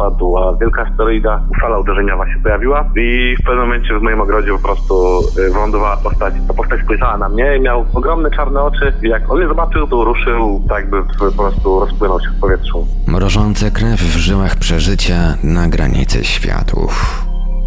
Wpadła wielka asteroida, fala uderzeniowa się pojawiła i w pewnym momencie w moim ogrodzie po prostu y, wylądowała postać. Ta postać spojrzała na mnie i miał ogromne czarne oczy i jak on mnie zobaczył, to ruszył tak w- po prostu rozpłynął się w powietrzu. mrożące krew w żyłach przeżycia na granicy światów.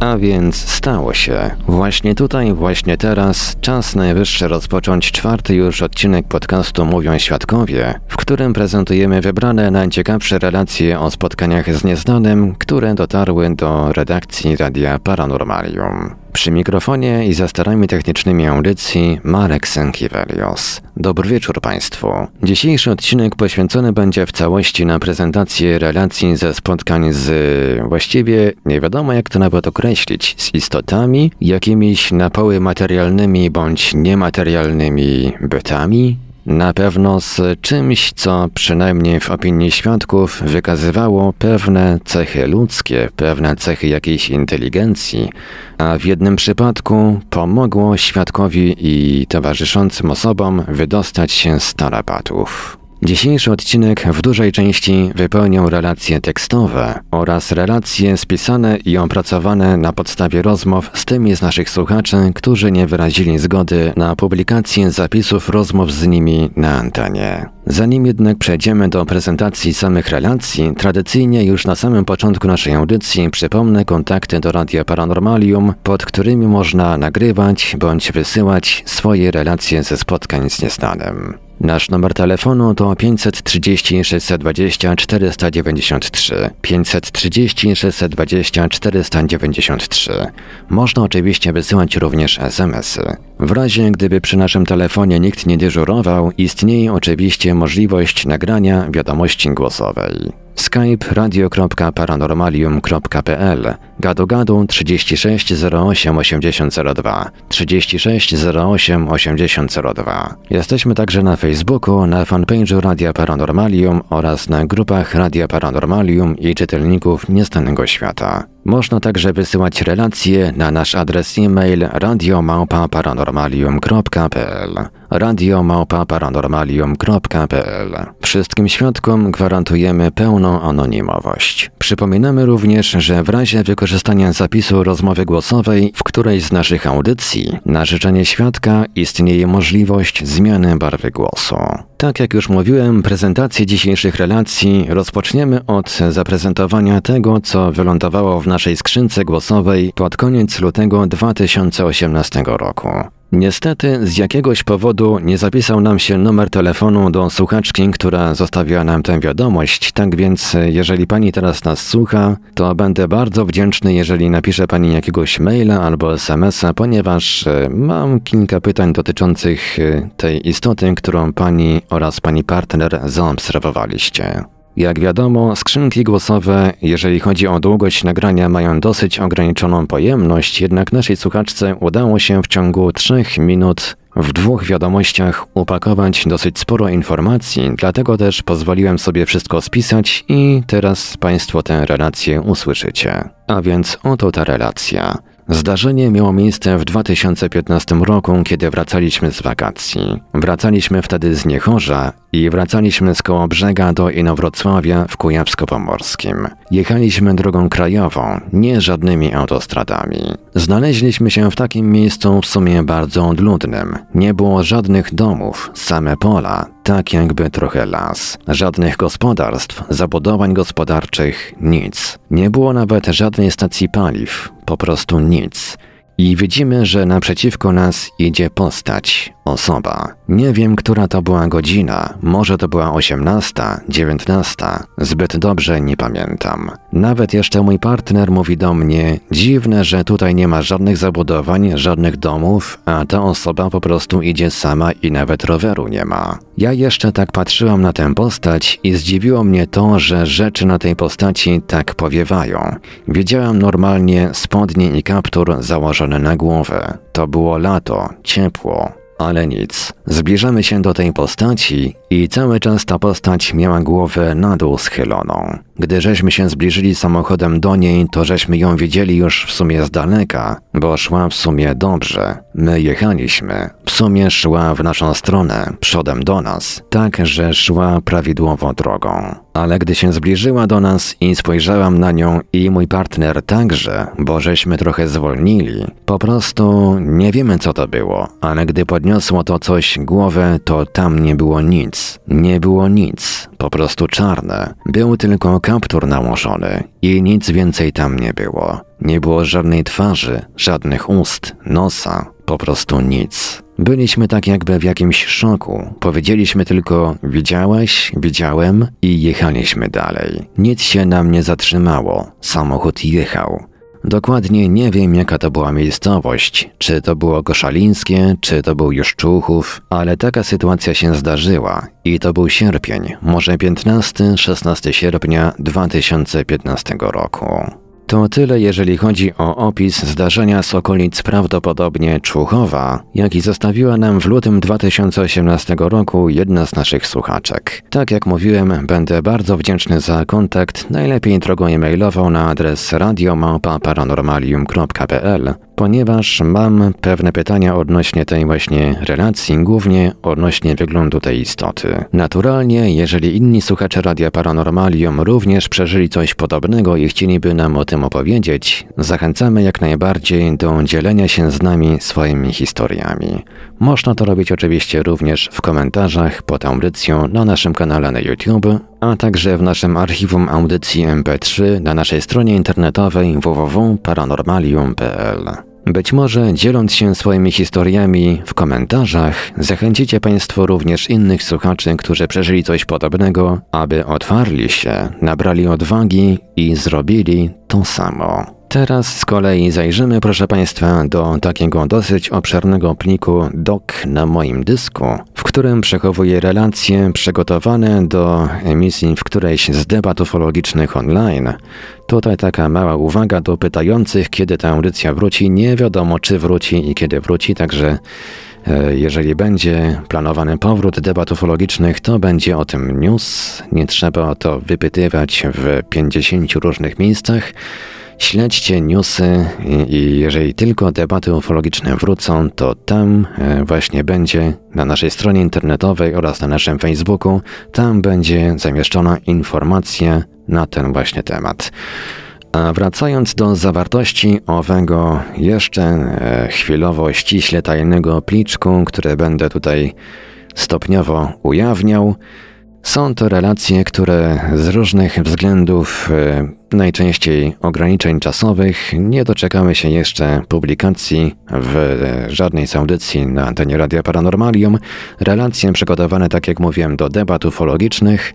A więc stało się. Właśnie tutaj, właśnie teraz, czas najwyższy rozpocząć czwarty już odcinek podcastu Mówią Świadkowie, w którym prezentujemy wybrane najciekawsze relacje o spotkaniach z nieznanym, które dotarły do redakcji Radia Paranormalium. Przy mikrofonie i za starami technicznymi audycji Marek Sękiewelios. Dobry wieczór Państwu. Dzisiejszy odcinek poświęcony będzie w całości na prezentację relacji ze spotkań z właściwie nie wiadomo jak to nawet określić, z istotami, jakimiś na poły materialnymi bądź niematerialnymi bytami, na pewno z czymś, co przynajmniej w opinii świadków wykazywało pewne cechy ludzkie, pewne cechy jakiejś inteligencji, a w jednym przypadku pomogło świadkowi i towarzyszącym osobom wydostać się z tarapatów. Dzisiejszy odcinek w dużej części wypełnią relacje tekstowe oraz relacje spisane i opracowane na podstawie rozmów z tymi z naszych słuchaczy, którzy nie wyrazili zgody na publikację zapisów rozmów z nimi na antenie. Zanim jednak przejdziemy do prezentacji samych relacji, tradycyjnie już na samym początku naszej audycji przypomnę kontakty do Radia Paranormalium, pod którymi można nagrywać bądź wysyłać swoje relacje ze spotkań z nieznanym. Nasz numer telefonu to 530 620 493. 530 620 493. Można oczywiście wysyłać również SMS-y. W razie gdyby przy naszym telefonie nikt nie dyżurował, istnieje oczywiście możliwość nagrania wiadomości głosowej. Skype radio.paranormalium.pl Gadu gadu 36 08 8002 36 08 8002 Jesteśmy także na Facebooku, na fanpage'u Radia Paranormalium oraz na grupach Radia Paranormalium i czytelników Niestanego Świata. Można także wysyłać relacje na nasz adres e-mail radiomałpa-paranormalium.pl radiomałpa-paranormalium.pl Wszystkim świadkom gwarantujemy pełną anonimowość. Przypominamy również, że w razie wykorzystania zapisu rozmowy głosowej w którejś z naszych audycji, na życzenie świadka istnieje możliwość zmiany barwy głosu. Tak jak już mówiłem, prezentację dzisiejszych relacji rozpoczniemy od zaprezentowania tego, co wylądowało w naszej skrzynce głosowej pod koniec lutego 2018 roku. Niestety, z jakiegoś powodu nie zapisał nam się numer telefonu do słuchaczki, która zostawiła nam tę wiadomość, tak więc jeżeli pani teraz nas słucha, to będę bardzo wdzięczny, jeżeli napisze pani jakiegoś maila albo SMS-a, ponieważ e, mam kilka pytań dotyczących e, tej istoty, którą pani oraz pani partner zaobserwowaliście. Jak wiadomo, skrzynki głosowe, jeżeli chodzi o długość nagrania, mają dosyć ograniczoną pojemność, jednak naszej słuchaczce udało się w ciągu 3 minut w dwóch wiadomościach upakować dosyć sporo informacji, dlatego też pozwoliłem sobie wszystko spisać i teraz Państwo tę relację usłyszycie. A więc oto ta relacja. Zdarzenie miało miejsce w 2015 roku, kiedy wracaliśmy z wakacji. Wracaliśmy wtedy z Niechorza i wracaliśmy z Kołobrzega do Inowrocławia w Kujawsko-Pomorskim. Jechaliśmy drogą krajową, nie żadnymi autostradami. Znaleźliśmy się w takim miejscu w sumie bardzo odludnym. Nie było żadnych domów, same pola, tak jakby trochę las. Żadnych gospodarstw, zabudowań gospodarczych, nic. Nie było nawet żadnej stacji paliw, po prostu nic. I widzimy, że naprzeciwko nas idzie postać, osoba. Nie wiem, która to była godzina, może to była osiemnasta, dziewiętnasta, zbyt dobrze nie pamiętam. Nawet jeszcze mój partner mówi do mnie, dziwne, że tutaj nie ma żadnych zabudowań, żadnych domów, a ta osoba po prostu idzie sama i nawet roweru nie ma. Ja jeszcze tak patrzyłam na tę postać i zdziwiło mnie to, że rzeczy na tej postaci tak powiewają. Widziałam normalnie spodnie i kaptur założone na głowę. To było lato, ciepło, ale nic. Zbliżamy się do tej postaci i cały czas ta postać miała głowę na dół schyloną. Gdy żeśmy się zbliżyli samochodem do niej, to żeśmy ją widzieli już w sumie z daleka, bo szła w sumie dobrze. My jechaliśmy. W sumie szła w naszą stronę, przodem do nas, tak, że szła prawidłowo drogą. Ale gdy się zbliżyła do nas i spojrzałam na nią i mój partner także, bo żeśmy trochę zwolnili, po prostu nie wiemy co to było, ale gdy podniosło to coś głowę, to tam nie było nic. Nie było nic, po prostu czarne. Był tylko kaptur nałożony i nic więcej tam nie było. Nie było żadnej twarzy, żadnych ust, nosa, po prostu nic. Byliśmy tak jakby w jakimś szoku. Powiedzieliśmy tylko widziałeś, widziałem i jechaliśmy dalej. Nic się nam nie zatrzymało. Samochód jechał. Dokładnie nie wiem, jaka to była miejscowość, czy to było Koszalińskie, czy to był Juszczuchów, ale taka sytuacja się zdarzyła i to był sierpień, może 15-16 sierpnia 2015 roku. To tyle, jeżeli chodzi o opis zdarzenia z okolic prawdopodobnie Człuchowa, jaki zostawiła nam w lutym 2018 roku jedna z naszych słuchaczek. Tak jak mówiłem, będę bardzo wdzięczny za kontakt, najlepiej drogą e-mailową na adres radiomałpa-paranormalium.pl ponieważ mam pewne pytania odnośnie tej właśnie relacji, głównie odnośnie wyglądu tej istoty. Naturalnie, jeżeli inni słuchacze Radia Paranormalium również przeżyli coś podobnego i chcieliby nam o tym opowiedzieć, zachęcamy jak najbardziej do dzielenia się z nami swoimi historiami. Można to robić oczywiście również w komentarzach pod audycją na naszym kanale na YouTube, a także w naszym archiwum audycji MP3 na naszej stronie internetowej www.paranormalium.pl. Być może dzieląc się swoimi historiami w komentarzach, zachęcicie Państwo również innych słuchaczy, którzy przeżyli coś podobnego, aby otwarli się, nabrali odwagi i zrobili to samo. Teraz z kolei zajrzymy, proszę Państwa, do takiego dosyć obszernego pliku doc na moim dysku, w którym przechowuję relacje przygotowane do emisji w którejś z debat ufologicznych online. Tutaj taka mała uwaga do pytających, kiedy ta audycja wróci. Nie wiadomo, czy wróci i kiedy wróci, także e, jeżeli będzie planowany powrót debat ufologicznych, to będzie o tym news. Nie trzeba o to wypytywać w 50 różnych miejscach. Śledźcie newsy i jeżeli tylko debaty ufologiczne wrócą, to tam e, właśnie będzie na naszej stronie internetowej oraz na naszym Facebooku, tam będzie zamieszczona informacja na ten właśnie temat. A wracając do zawartości owego jeszcze e, chwilowo ściśle tajnego pliczku, które będę tutaj stopniowo ujawniał, są to relacje, które z różnych względów, e, najczęściej ograniczeń czasowych, nie doczekamy się jeszcze publikacji w żadnej z audycji na antenie Radia Paranormalium. Relacje przygotowane, tak jak mówiłem, do debat ufologicznych.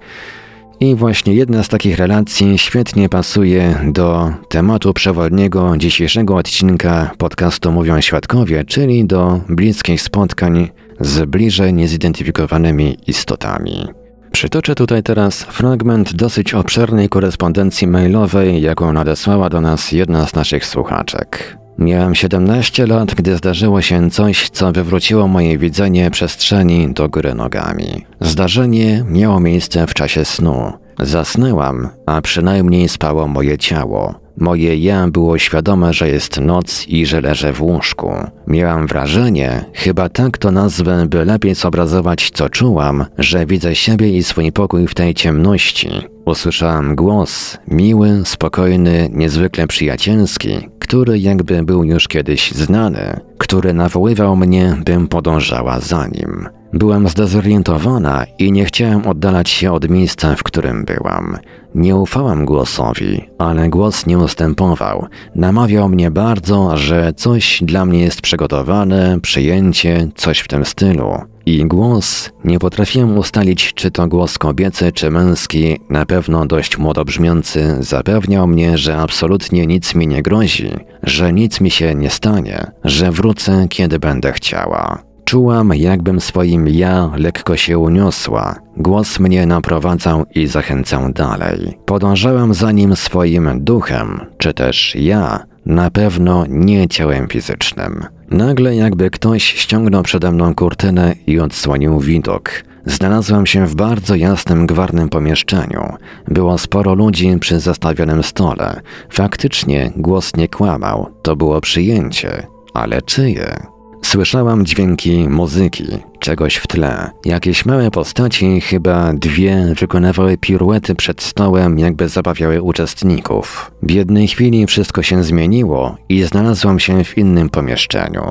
I właśnie jedna z takich relacji świetnie pasuje do tematu przewodniego dzisiejszego odcinka podcastu Mówią Świadkowie, czyli do bliskich spotkań z bliżej niezidentyfikowanymi istotami. Przytoczę tutaj teraz fragment dosyć obszernej korespondencji mailowej, jaką nadesłała do nas jedna z naszych słuchaczek. Miałem 17 lat, gdy zdarzyło się coś, co wywróciło moje widzenie przestrzeni do góry nogami. Zdarzenie miało miejsce w czasie snu. Zasnęłam, a przynajmniej spało moje ciało. Moje ja było świadome, że jest noc i że leżę w łóżku. Miałam wrażenie, chyba tak to nazwę, by lepiej zobrazować co czułam, że widzę siebie i swój pokój w tej ciemności. Usłyszałam głos, miły, spokojny, niezwykle przyjacielski, który jakby był już kiedyś znany, który nawoływał mnie, bym podążała za nim. Byłam zdezorientowana i nie chciałam oddalać się od miejsca, w którym byłam. Nie ufałam głosowi, ale głos nie ustępował. Namawiał mnie bardzo, że coś dla mnie jest przygotowane, przyjęcie, coś w tym stylu. I głos, nie potrafiłem ustalić, czy to głos kobiecy, czy męski, na pewno dość młodobrzmiący, zapewniał mnie, że absolutnie nic mi nie grozi, że nic mi się nie stanie, że wrócę, kiedy będę chciała. Czułam, jakbym swoim ja lekko się uniosła. Głos mnie naprowadzał i zachęcał dalej. Podążałam za nim swoim duchem, czy też ja, na pewno nie ciałem fizycznym. Nagle jakby ktoś ściągnął przede mną kurtynę i odsłonił widok. Znalazłam się w bardzo jasnym, gwarnym pomieszczeniu. Było sporo ludzi przy zastawionym stole. Faktycznie głos nie kłamał, to było przyjęcie. Ale czyje? Słyszałam dźwięki muzyki, czegoś w tle. Jakieś małe postaci, chyba dwie, wykonywały piruety przed stołem, jakby zabawiały uczestników. W jednej chwili wszystko się zmieniło i znalazłam się w innym pomieszczeniu.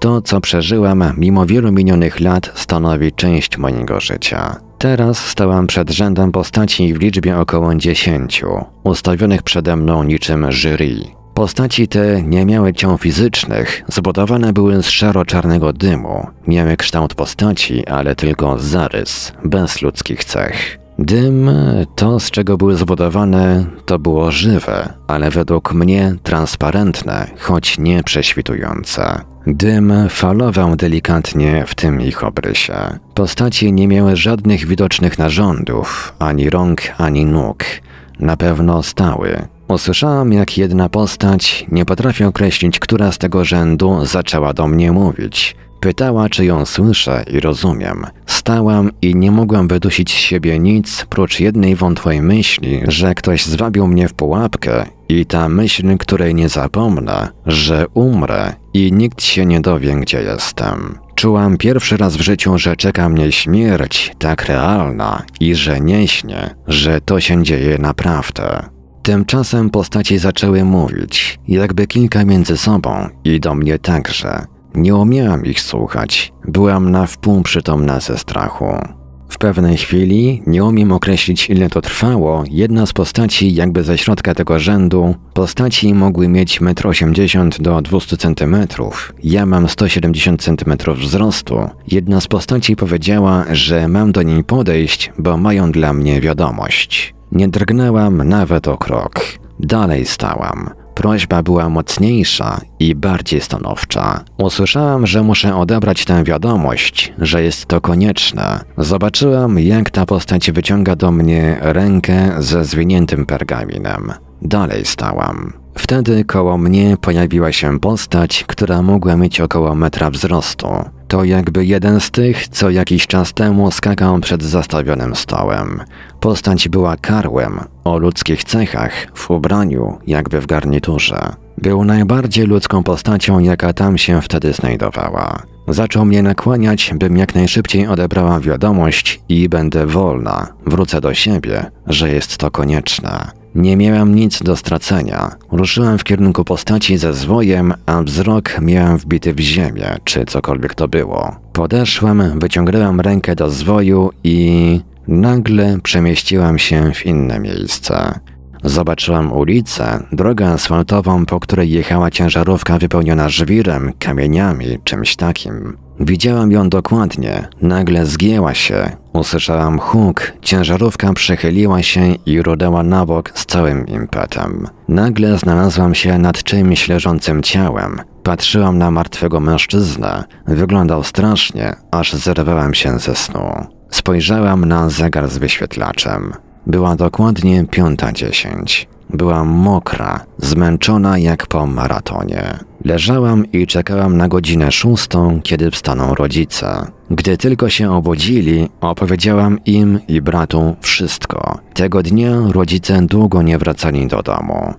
To, co przeżyłam, mimo wielu minionych lat, stanowi część mojego życia. Teraz stałam przed rzędem postaci w liczbie około dziesięciu, ustawionych przede mną niczym jury. Postaci te nie miały ciał fizycznych, zbudowane były z szaro-czarnego dymu. Miały kształt postaci, ale tylko zarys, bez ludzkich cech. Dym, to z czego były zbudowane, to było żywe, ale według mnie transparentne, choć nie prześwitujące. Dym falował delikatnie w tym ich obrysie. Postaci nie miały żadnych widocznych narządów, ani rąk, ani nóg. Na pewno stały, Usłyszałam, jak jedna postać, nie potrafię określić, która z tego rzędu, zaczęła do mnie mówić. Pytała, czy ją słyszę i rozumiem. Stałam i nie mogłam wydusić z siebie nic, prócz jednej wątłej myśli, że ktoś zwabił mnie w pułapkę i ta myśl, której nie zapomnę, że umrę i nikt się nie dowie, gdzie jestem. Czułam pierwszy raz w życiu, że czeka mnie śmierć, tak realna i że nie śnię, że to się dzieje naprawdę. Tymczasem postaci zaczęły mówić, jakby kilka między sobą i do mnie także. Nie umiałam ich słuchać, byłam na wpół przytomna ze strachu. W pewnej chwili, nie umiem określić ile to trwało, jedna z postaci jakby ze środka tego rzędu, postaci mogły mieć 1,80 m do 200 cm, ja mam 170 cm wzrostu. Jedna z postaci powiedziała, że mam do niej podejść, bo mają dla mnie wiadomość. Nie drgnęłam nawet o krok. Dalej stałam. Prośba była mocniejsza i bardziej stanowcza. Usłyszałam, że muszę odebrać tę wiadomość, że jest to konieczne. Zobaczyłam, jak ta postać wyciąga do mnie rękę ze zwiniętym pergaminem. Dalej stałam. Wtedy koło mnie pojawiła się postać, która mogła mieć około metra wzrostu. To jakby jeden z tych, co jakiś czas temu skakał przed zastawionym stołem. Postać była karłem, o ludzkich cechach, w ubraniu, jakby w garniturze. Był najbardziej ludzką postacią, jaka tam się wtedy znajdowała. Zaczął mnie nakłaniać, bym jak najszybciej odebrała wiadomość i będę wolna, wrócę do siebie, że jest to konieczne. Nie miałam nic do stracenia. Ruszyłam w kierunku postaci ze zwojem, a wzrok miałam wbity w ziemię, czy cokolwiek to było. Podeszłam, wyciągnęłam rękę do zwoju i nagle przemieściłam się w inne miejsce. Zobaczyłam ulicę, drogę asfaltową, po której jechała ciężarówka wypełniona żwirem, kamieniami, czymś takim. Widziałam ją dokładnie. Nagle zgięła się. Usłyszałam huk, ciężarówka przechyliła się i rudała na bok z całym impetem. Nagle znalazłam się nad czymś leżącym ciałem. Patrzyłam na martwego mężczyznę. Wyglądał strasznie, aż zerwałam się ze snu. Spojrzałam na zegar z wyświetlaczem. Była dokładnie piąta dziesięć. Byłam mokra, zmęczona jak po maratonie. Leżałam i czekałam na godzinę szóstą, kiedy wstaną rodzice. Gdy tylko się obudzili, opowiedziałam im i bratu wszystko. Tego dnia rodzice długo nie wracali do domu.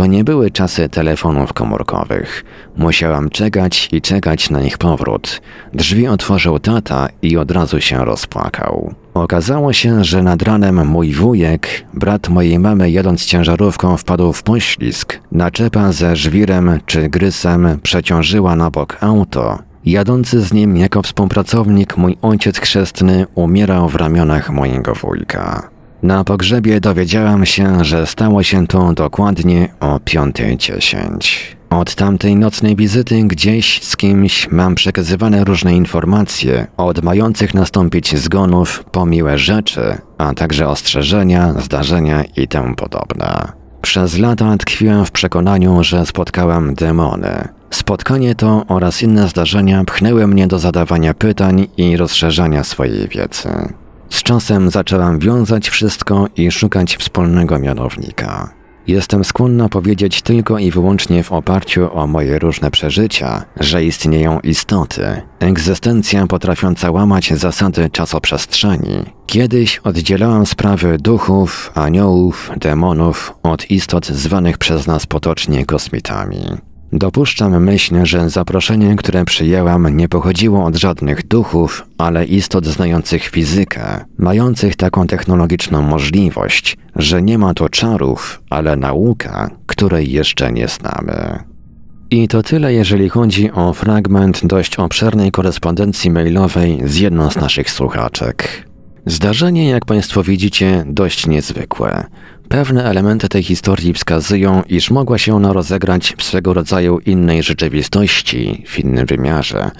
To nie były czasy telefonów komórkowych. Musiałam czekać i czekać na ich powrót. Drzwi otworzył tata i od razu się rozpłakał. Okazało się, że nad ranem mój wujek, brat mojej mamy jadąc ciężarówką wpadł w poślizg. Naczepa ze żwirem czy grysem przeciążyła na bok auto Jadący z nim jako współpracownik mój ojciec chrzestny umierał w ramionach mojego wujka. Na pogrzebie dowiedziałam się, że stało się to dokładnie o 5.10. Od tamtej nocnej wizyty gdzieś z kimś mam przekazywane różne informacje od mających nastąpić zgonów po miłe rzeczy, a także ostrzeżenia, zdarzenia i tym podobne. Przez lata tkwiłem w przekonaniu, że spotkałam demony. Spotkanie to oraz inne zdarzenia pchnęły mnie do zadawania pytań i rozszerzania swojej wiedzy. Z czasem zaczęłam wiązać wszystko i szukać wspólnego mianownika. Jestem skłonna powiedzieć tylko i wyłącznie w oparciu o moje różne przeżycia, że istnieją istoty, egzystencja potrafiąca łamać zasady czasoprzestrzeni. Kiedyś oddzielałam sprawy duchów, aniołów, demonów od istot zwanych przez nas potocznie kosmitami. Dopuszczam myśl, że zaproszenie, które przyjęłam, nie pochodziło od żadnych duchów, ale istot znających fizykę, mających taką technologiczną możliwość, że nie ma to czarów, ale nauka, której jeszcze nie znamy. I to tyle, jeżeli chodzi o fragment dość obszernej korespondencji mailowej z jedną z naszych słuchaczek. Zdarzenie, jak Państwo widzicie, dość niezwykłe. Pewne elementy tej historii wskazują, iż mogła się ona rozegrać w swego rodzaju innej rzeczywistości, w innym wymiarze.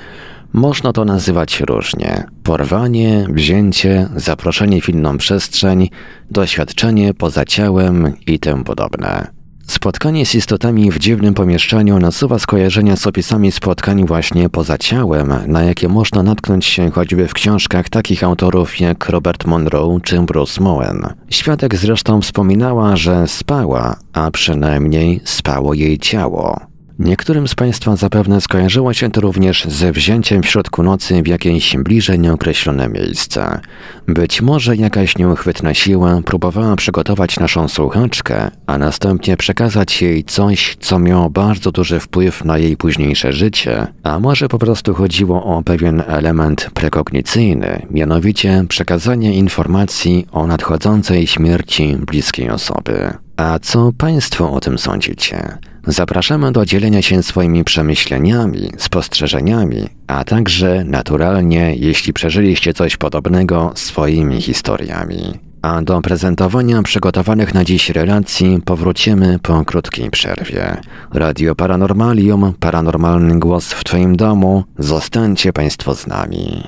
Można to nazywać różnie: porwanie, wzięcie, zaproszenie w inną przestrzeń, doświadczenie poza ciałem i tym podobne. Spotkanie z istotami w dziwnym pomieszczeniu nasuwa skojarzenia z opisami spotkań właśnie poza ciałem, na jakie można natknąć się choćby w książkach takich autorów jak Robert Monroe czy Bruce Moen. Świadek zresztą wspominała, że spała, a przynajmniej spało jej ciało. Niektórym z Państwa zapewne skojarzyło się to również ze wzięciem w środku nocy w jakieś bliżej nieokreślone miejsce. Być może jakaś nieuchwytna siła próbowała przygotować naszą słuchaczkę, a następnie przekazać jej coś, co miało bardzo duży wpływ na jej późniejsze życie, a może po prostu chodziło o pewien element prekognicyjny, mianowicie przekazanie informacji o nadchodzącej śmierci bliskiej osoby. A co Państwo o tym sądzicie? Zapraszamy do dzielenia się swoimi przemyśleniami, spostrzeżeniami, a także naturalnie, jeśli przeżyliście coś podobnego, swoimi historiami. A do prezentowania przygotowanych na dziś relacji powrócimy po krótkiej przerwie. Radio Paranormalium, paranormalny głos w Twoim domu, zostańcie Państwo z nami.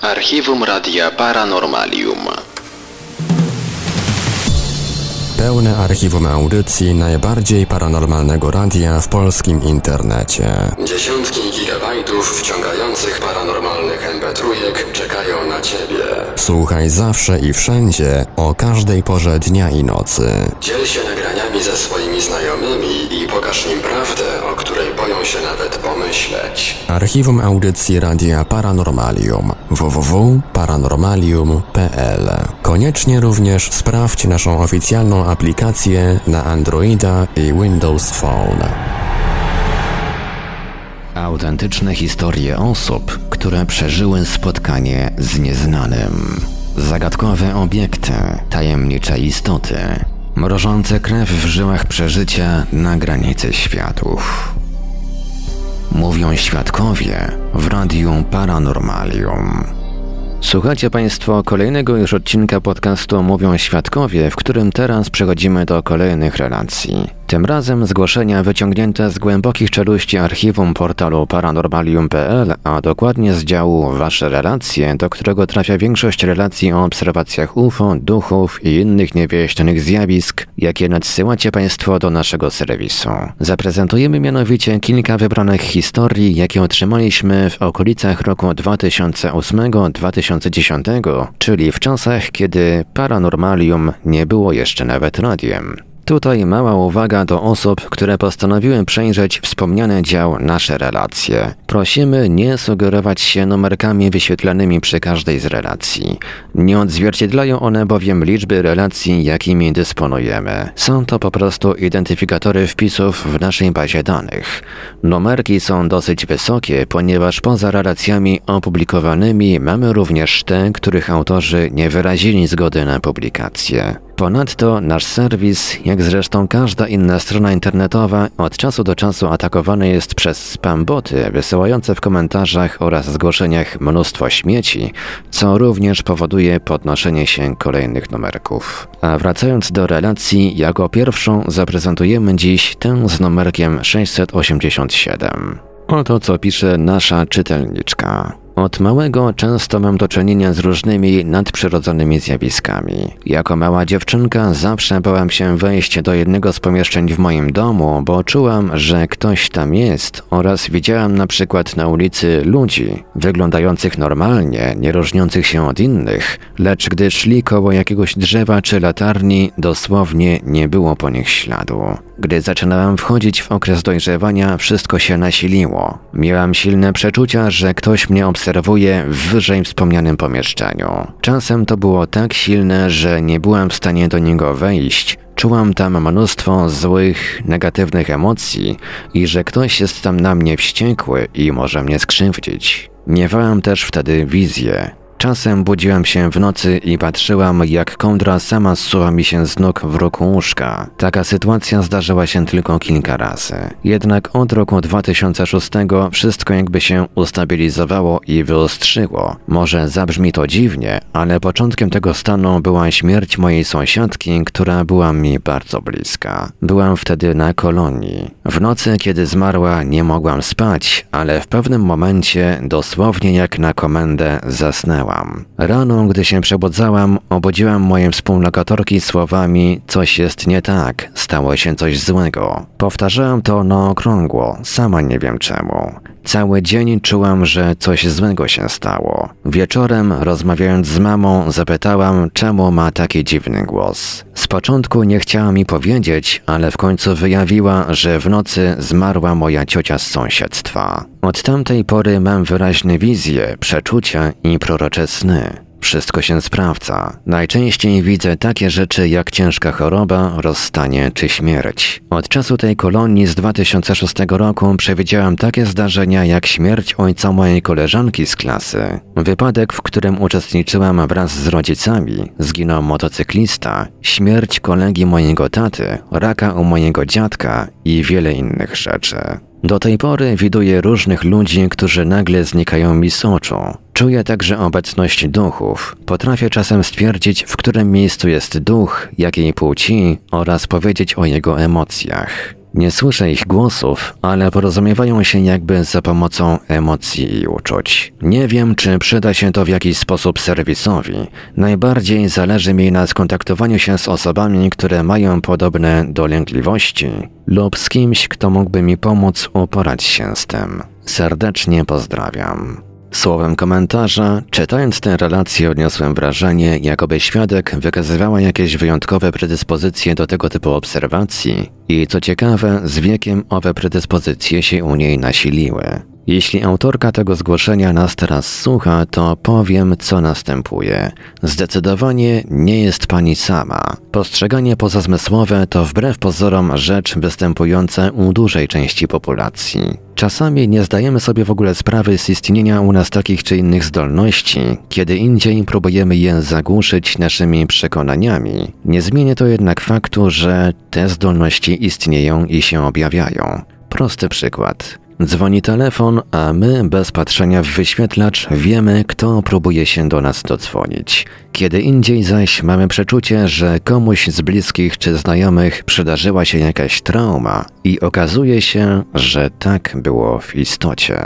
Archiwum Radia Paranormalium. Pełne archiwum audycji najbardziej paranormalnego radia w polskim internecie. Dziesiątki gigabajtów wciągających paranormalnych mp3 czekają na Ciebie. Słuchaj zawsze i wszędzie, o każdej porze dnia i nocy. Dziel się nagraniami ze swoimi znajomymi i pokaż im prawdę, o której boją się nawet pomyśleć. Archiwum audycji Radia Paranormalium www.paranormalium.pl Koniecznie również sprawdź naszą oficjalną aplikację na Androida i Windows Phone. Autentyczne historie osób, które przeżyły spotkanie z nieznanym. Zagadkowe obiekty, tajemnicze istoty, mrożące krew w żyłach przeżycia na granicy światów. Mówią świadkowie w Radiu Paranormalium. Słuchacie Państwo kolejnego już odcinka podcastu Mówią Świadkowie, w którym teraz przechodzimy do kolejnych relacji. Tym razem zgłoszenia wyciągnięte z głębokich czeluści archiwum portalu paranormalium.pl, a dokładnie z działu Wasze relacje, do którego trafia większość relacji o obserwacjach UFO, duchów i innych niewieścianych zjawisk, jakie nadsyłacie Państwo do naszego serwisu. Zaprezentujemy mianowicie kilka wybranych historii, jakie otrzymaliśmy w okolicach roku 2008-2010, czyli w czasach, kiedy paranormalium nie było jeszcze nawet radiem. Tutaj mała uwaga do osób, które postanowiły przejrzeć wspomniane dział Nasze Relacje. Prosimy nie sugerować się numerkami wyświetlanymi przy każdej z relacji. Nie odzwierciedlają one bowiem liczby relacji, jakimi dysponujemy. Są to po prostu identyfikatory wpisów w naszej bazie danych. Numerki są dosyć wysokie, ponieważ poza relacjami opublikowanymi mamy również te, których autorzy nie wyrazili zgody na publikację. Ponadto nasz serwis, jak zresztą każda inna strona internetowa, od czasu do czasu atakowany jest przez spamboty wysyłające w komentarzach oraz zgłoszeniach mnóstwo śmieci, co również powoduje podnoszenie się kolejnych numerków. A wracając do relacji, jako pierwszą zaprezentujemy dziś tę z numerkiem 687. Oto co pisze nasza czytelniczka. Od małego często mam do czynienia z różnymi nadprzyrodzonymi zjawiskami. Jako mała dziewczynka zawsze bałam się wejść do jednego z pomieszczeń w moim domu, bo czułam, że ktoś tam jest oraz widziałam na przykład na ulicy ludzi, wyglądających normalnie, nie różniących się od innych, lecz gdy szli koło jakiegoś drzewa czy latarni, dosłownie nie było po nich śladu. Gdy zaczynałam wchodzić w okres dojrzewania, wszystko się nasiliło. Miałam silne przeczucia, że ktoś mnie obserwuje w wyżej wspomnianym pomieszczeniu. Czasem to było tak silne, że nie byłam w stanie do niego wejść. Czułam tam mnóstwo złych, negatywnych emocji i że ktoś jest tam na mnie wściekły i może mnie skrzywdzić. Miewałam też wtedy wizję. Czasem budziłam się w nocy i patrzyłam, jak kądra sama zsuwa mi się z nóg w roku łóżka. Taka sytuacja zdarzyła się tylko kilka razy. Jednak od roku 2006 wszystko jakby się ustabilizowało i wyostrzyło. Może zabrzmi to dziwnie, ale początkiem tego stanu była śmierć mojej sąsiadki, która była mi bardzo bliska. Byłam wtedy na kolonii. W nocy, kiedy zmarła, nie mogłam spać, ale w pewnym momencie, dosłownie jak na komendę, zasnęłam. Rano, gdy się przebudzałam, obudziłam moje współlokatorki słowami coś jest nie tak, stało się coś złego. Powtarzałam to na okrągło, sama nie wiem czemu. Cały dzień czułam, że coś złego się stało. Wieczorem, rozmawiając z mamą, zapytałam, czemu ma taki dziwny głos. Z początku nie chciała mi powiedzieć, ale w końcu wyjawiła, że w nocy zmarła moja ciocia z sąsiedztwa. Od tamtej pory mam wyraźne wizje, przeczucia i prorocze sny. Wszystko się sprawdza. Najczęściej widzę takie rzeczy jak ciężka choroba, rozstanie czy śmierć. Od czasu tej kolonii z 2006 roku przewidziałam takie zdarzenia jak śmierć ojca mojej koleżanki z klasy, wypadek, w którym uczestniczyłam wraz z rodzicami, zginął motocyklista, śmierć kolegi mojego taty, raka u mojego dziadka i wiele innych rzeczy. Do tej pory widuję różnych ludzi, którzy nagle znikają mi z oczu. Czuję także obecność duchów. Potrafię czasem stwierdzić, w którym miejscu jest duch, jakiej płci oraz powiedzieć o jego emocjach. Nie słyszę ich głosów, ale porozumiewają się jakby za pomocą emocji i uczuć. Nie wiem, czy przyda się to w jakiś sposób serwisowi. Najbardziej zależy mi na skontaktowaniu się z osobami, które mają podobne dolęgliwości lub z kimś, kto mógłby mi pomóc uporać się z tym. Serdecznie pozdrawiam. Słowem komentarza, czytając tę relację odniosłem wrażenie, jakoby świadek wykazywała jakieś wyjątkowe predyspozycje do tego typu obserwacji i co ciekawe, z wiekiem owe predyspozycje się u niej nasiliły. Jeśli autorka tego zgłoszenia nas teraz słucha, to powiem, co następuje. Zdecydowanie nie jest pani sama. Postrzeganie pozazmysłowe to wbrew pozorom rzecz występująca u dużej części populacji. Czasami nie zdajemy sobie w ogóle sprawy z istnienia u nas takich czy innych zdolności, kiedy indziej próbujemy je zagłuszyć naszymi przekonaniami. Nie zmienia to jednak faktu, że te zdolności istnieją i się objawiają. Prosty przykład. Dzwoni telefon, a my bez patrzenia w wyświetlacz wiemy, kto próbuje się do nas dodzwonić. Kiedy indziej zaś mamy przeczucie, że komuś z bliskich czy znajomych przydarzyła się jakaś trauma i okazuje się, że tak było w istocie.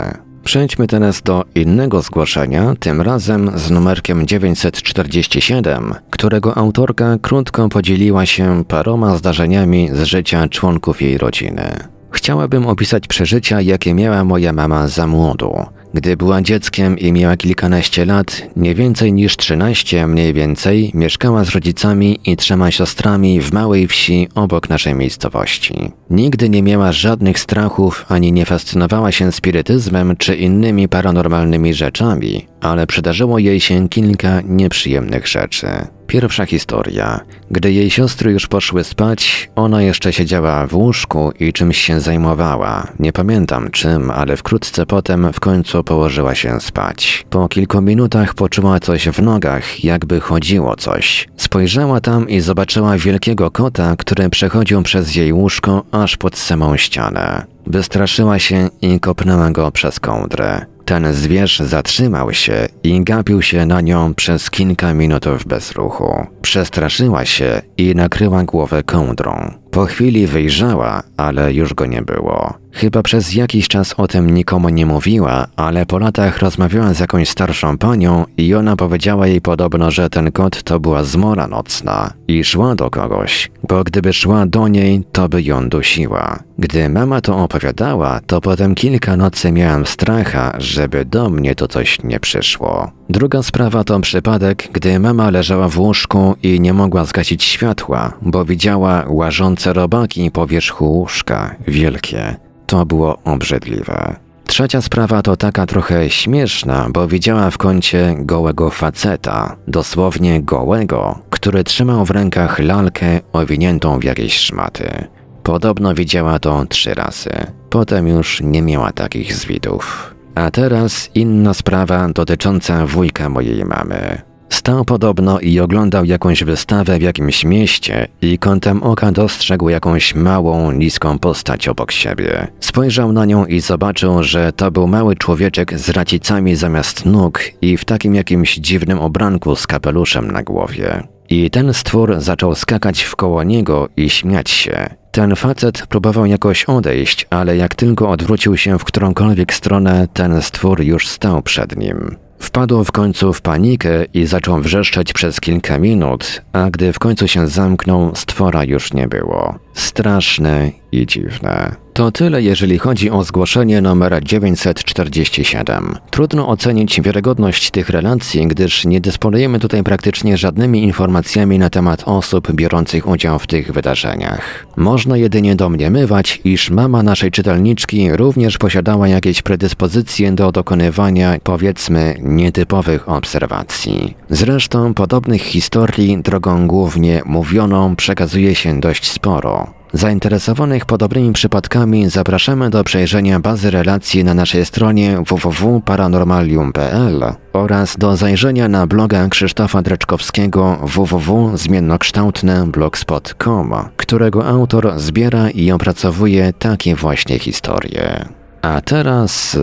Przejdźmy teraz do innego zgłoszenia, tym razem z numerkiem 947, którego autorka krótko podzieliła się paroma zdarzeniami z życia członków jej rodziny. Chciałabym opisać przeżycia, jakie miała moja mama za młodu. Gdy była dzieckiem i miała kilkanaście lat, nie więcej niż trzynaście mniej więcej, mieszkała z rodzicami i trzema siostrami w małej wsi obok naszej miejscowości. Nigdy nie miała żadnych strachów ani nie fascynowała się spirytyzmem czy innymi paranormalnymi rzeczami, ale przydarzyło jej się kilka nieprzyjemnych rzeczy. Pierwsza historia. Gdy jej siostry już poszły spać, ona jeszcze siedziała w łóżku i czymś się zajmowała. Nie pamiętam czym, ale wkrótce potem w końcu położyła się spać. Po kilku minutach poczuła coś w nogach, jakby chodziło coś. Spojrzała tam i zobaczyła wielkiego kota, który przechodził przez jej łóżko aż pod samą ścianę. Wystraszyła się i kopnęła go przez kołdrę. Ten zwierz zatrzymał się i gapił się na nią przez kilka minut w bezruchu. Przestraszyła się i nakryła głowę kołdrą. Po chwili wyjrzała, ale już go nie było. Chyba przez jakiś czas o tym nikomu nie mówiła, ale po latach rozmawiała z jakąś starszą panią i ona powiedziała jej podobno, że ten kot to była zmora nocna i szła do kogoś, bo gdyby szła do niej, to by ją dusiła. Gdy mama to opowiadała, to potem kilka nocy miałam stracha, żeby do mnie to coś nie przyszło. Druga sprawa to przypadek, gdy mama leżała w łóżku i nie mogła zgasić światła, bo widziała łażące robaki po wierzchu łóżka, wielkie. To było obrzydliwe. Trzecia sprawa to taka trochę śmieszna, bo widziała w kącie gołego faceta, dosłownie gołego, który trzymał w rękach lalkę owiniętą w jakieś szmaty. Podobno widziała to trzy razy. Potem już nie miała takich zwidów. A teraz inna sprawa dotycząca wujka mojej mamy. Stał podobno i oglądał jakąś wystawę w jakimś mieście i kątem oka dostrzegł jakąś małą, niską postać obok siebie. Spojrzał na nią i zobaczył, że to był mały człowieczek z racicami zamiast nóg i w takim jakimś dziwnym obranku z kapeluszem na głowie. I ten stwór zaczął skakać wkoło niego i śmiać się. Ten facet próbował jakoś odejść, ale jak tylko odwrócił się w którąkolwiek stronę, ten stwór już stał przed nim. Wpadł w końcu w panikę i zaczął wrzeszczeć przez kilka minut, a gdy w końcu się zamknął, stwora już nie było. Straszne i dziwne. To tyle, jeżeli chodzi o zgłoszenie numer 947. Trudno ocenić wiarygodność tych relacji, gdyż nie dysponujemy tutaj praktycznie żadnymi informacjami na temat osób biorących udział w tych wydarzeniach. Można jedynie domniemywać, iż mama naszej czytelniczki również posiadała jakieś predyspozycje do dokonywania, powiedzmy, nietypowych obserwacji. Zresztą podobnych historii drogą głównie mówioną przekazuje się dość sporo. Zainteresowanych podobnymi przypadkami zapraszamy do przejrzenia bazy relacji na naszej stronie www.paranormalium.pl oraz do zajrzenia na bloga Krzysztofa Dreczkowskiego www.zmiennokształtne.blogspot.com, którego autor zbiera i opracowuje takie właśnie historie. A teraz y,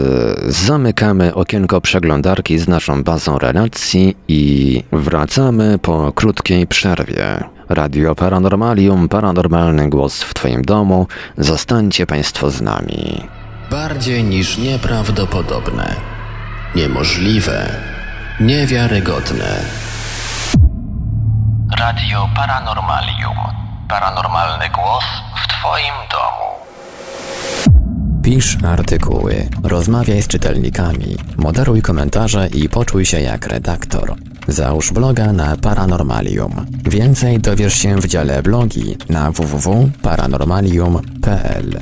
zamykamy okienko przeglądarki z naszą bazą relacji i wracamy po krótkiej przerwie. Radio Paranormalium, paranormalny głos w Twoim domu. Zostańcie Państwo z nami. Bardziej niż nieprawdopodobne, niemożliwe, niewiarygodne. Radio Paranormalium. Paranormalny głos w Twoim domu. Pisz artykuły, rozmawiaj z czytelnikami, moderuj komentarze i poczuj się jak redaktor. Załóż bloga na Paranormalium. Więcej dowiesz się w dziale blogi na www.paranormalium.pl.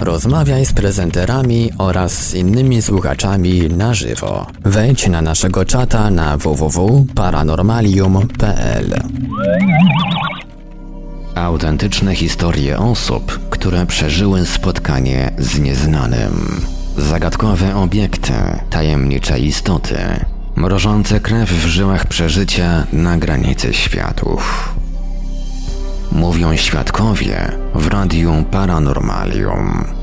Rozmawiaj z prezenterami oraz z innymi słuchaczami na żywo. Wejdź na naszego czata na www.paranormalium.pl. Autentyczne historie osób, które przeżyły spotkanie z nieznanym. Zagadkowe obiekty, tajemnicze istoty, mrożące krew w żyłach przeżycia na granicy światów. Mówią świadkowie w Radiu Paranormalium.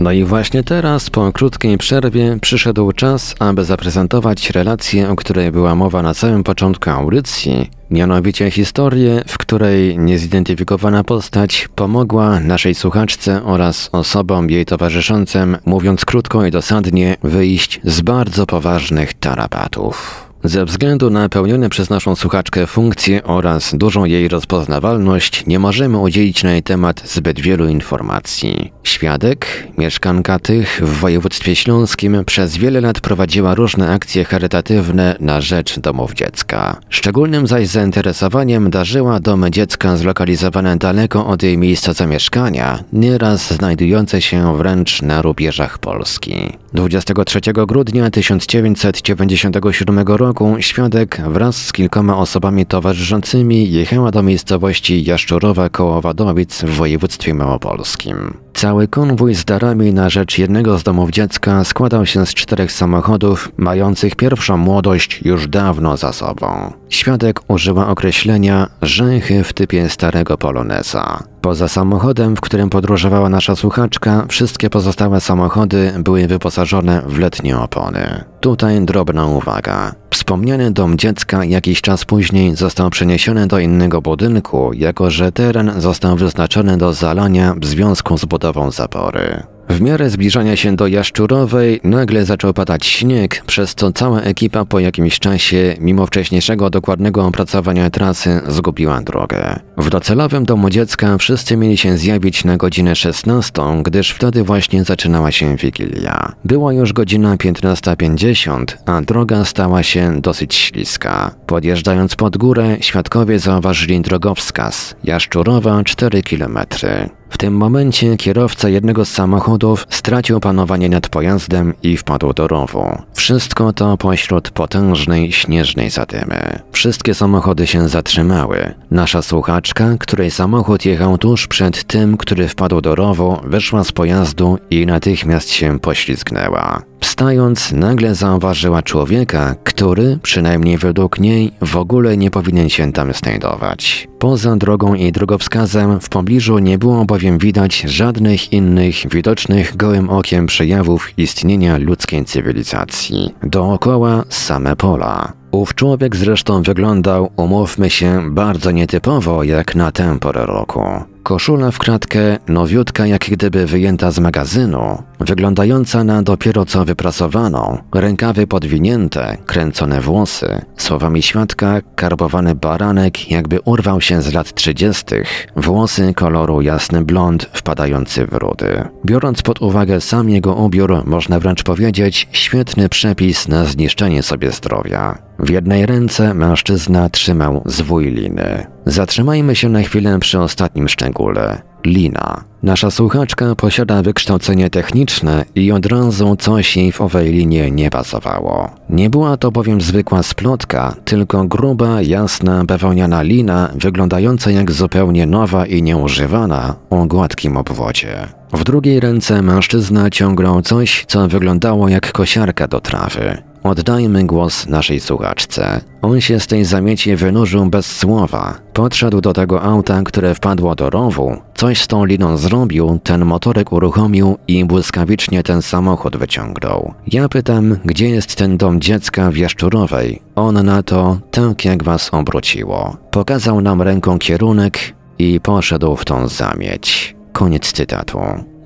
No i właśnie teraz, po krótkiej przerwie, przyszedł czas, aby zaprezentować relację, o której była mowa na samym początku audycji, mianowicie historię, w której niezidentyfikowana postać pomogła naszej słuchaczce oraz osobom jej towarzyszącym, mówiąc krótko i dosadnie, wyjść z bardzo poważnych tarapatów. Ze względu na pełnione przez naszą słuchaczkę funkcje oraz dużą jej rozpoznawalność, nie możemy udzielić na jej temat zbyt wielu informacji. Świadek, mieszkanka tych w województwie śląskim, przez wiele lat prowadziła różne akcje charytatywne na rzecz domów dziecka. Szczególnym zaś zainteresowaniem darzyła domy dziecka zlokalizowane daleko od jej miejsca zamieszkania, nieraz znajdujące się wręcz na rubieżach Polski. 23 grudnia 1997 roku roku świadek wraz z kilkoma osobami towarzyszącymi jechała do miejscowości Jaszczurowa koło Wadowic w województwie małopolskim. Cały konwój z darami na rzecz jednego z domów dziecka składał się z czterech samochodów, mających pierwszą młodość już dawno za sobą. Świadek użyła określenia rzęchy w typie starego poloneza. Poza samochodem, w którym podróżowała nasza słuchaczka, wszystkie pozostałe samochody były wyposażone w letnie opony. Tutaj drobna uwaga. Wspomniany dom dziecka jakiś czas później został przeniesiony do innego budynku, jako że teren został wyznaczony do zalania w związku z budową zapory. W miarę zbliżania się do Jaszczurowej nagle zaczął padać śnieg, przez co cała ekipa po jakimś czasie, mimo wcześniejszego dokładnego opracowania trasy, zgubiła drogę. W docelowym domu dziecka wszyscy mieli się zjawić na godzinę 16, gdyż wtedy właśnie zaczynała się Wigilia. Była już godzina 15.50, a droga stała się dosyć śliska. Podjeżdżając pod górę, świadkowie zauważyli drogowskaz Jaszczurowa 4 kilometry. W tym momencie kierowca jednego z samochodów stracił panowanie nad pojazdem i wpadł do rowu. Wszystko to pośród potężnej śnieżnej zadymy. Wszystkie samochody się zatrzymały. Nasza słuchaczka, której samochód jechał tuż przed tym, który wpadł do rowu, wyszła z pojazdu i natychmiast się poślizgnęła. Wstając, nagle zauważyła człowieka, który, przynajmniej według niej, w ogóle nie powinien się tam znajdować. Poza drogą i drogowskazem w pobliżu nie było bowiem widać żadnych innych widocznych gołym okiem przejawów istnienia ludzkiej cywilizacji. Dookoła same pola. Ów człowiek zresztą wyglądał, umówmy się, bardzo nietypowo jak na tę porę roku. Koszula w kratkę, nowiutka jak gdyby wyjęta z magazynu, wyglądająca na dopiero co wyprasowaną, rękawy podwinięte, kręcone włosy, słowami świadka karbowany baranek jakby urwał się z lat trzydziestych, włosy koloru jasny blond wpadający w rudy. Biorąc pod uwagę sam jego ubiór, można wręcz powiedzieć świetny przepis na zniszczenie sobie zdrowia. W jednej ręce mężczyzna trzymał zwój liny. Zatrzymajmy się na chwilę przy ostatnim szczególe. Lina. Nasza słuchaczka posiada wykształcenie techniczne i od razu coś jej w owej linie nie pasowało. Nie była to bowiem zwykła splotka, tylko gruba, jasna, bawełniana lina, wyglądająca jak zupełnie nowa i nieużywana, o gładkim obwodzie. W drugiej ręce mężczyzna ciągnął coś, co wyglądało jak kosiarka do trawy. Oddajmy głos naszej słuchaczce. On się z tej zamieci wynurzył bez słowa. Podszedł do tego auta, które wpadło do rowu, coś z tą liną zrobił, ten motorek uruchomił i błyskawicznie ten samochód wyciągnął. Ja pytam, gdzie jest ten dom dziecka w Jaszczurowej? On na to, tak jak was obróciło. Pokazał nam ręką kierunek i poszedł w tą zamieć. Koniec cytatu.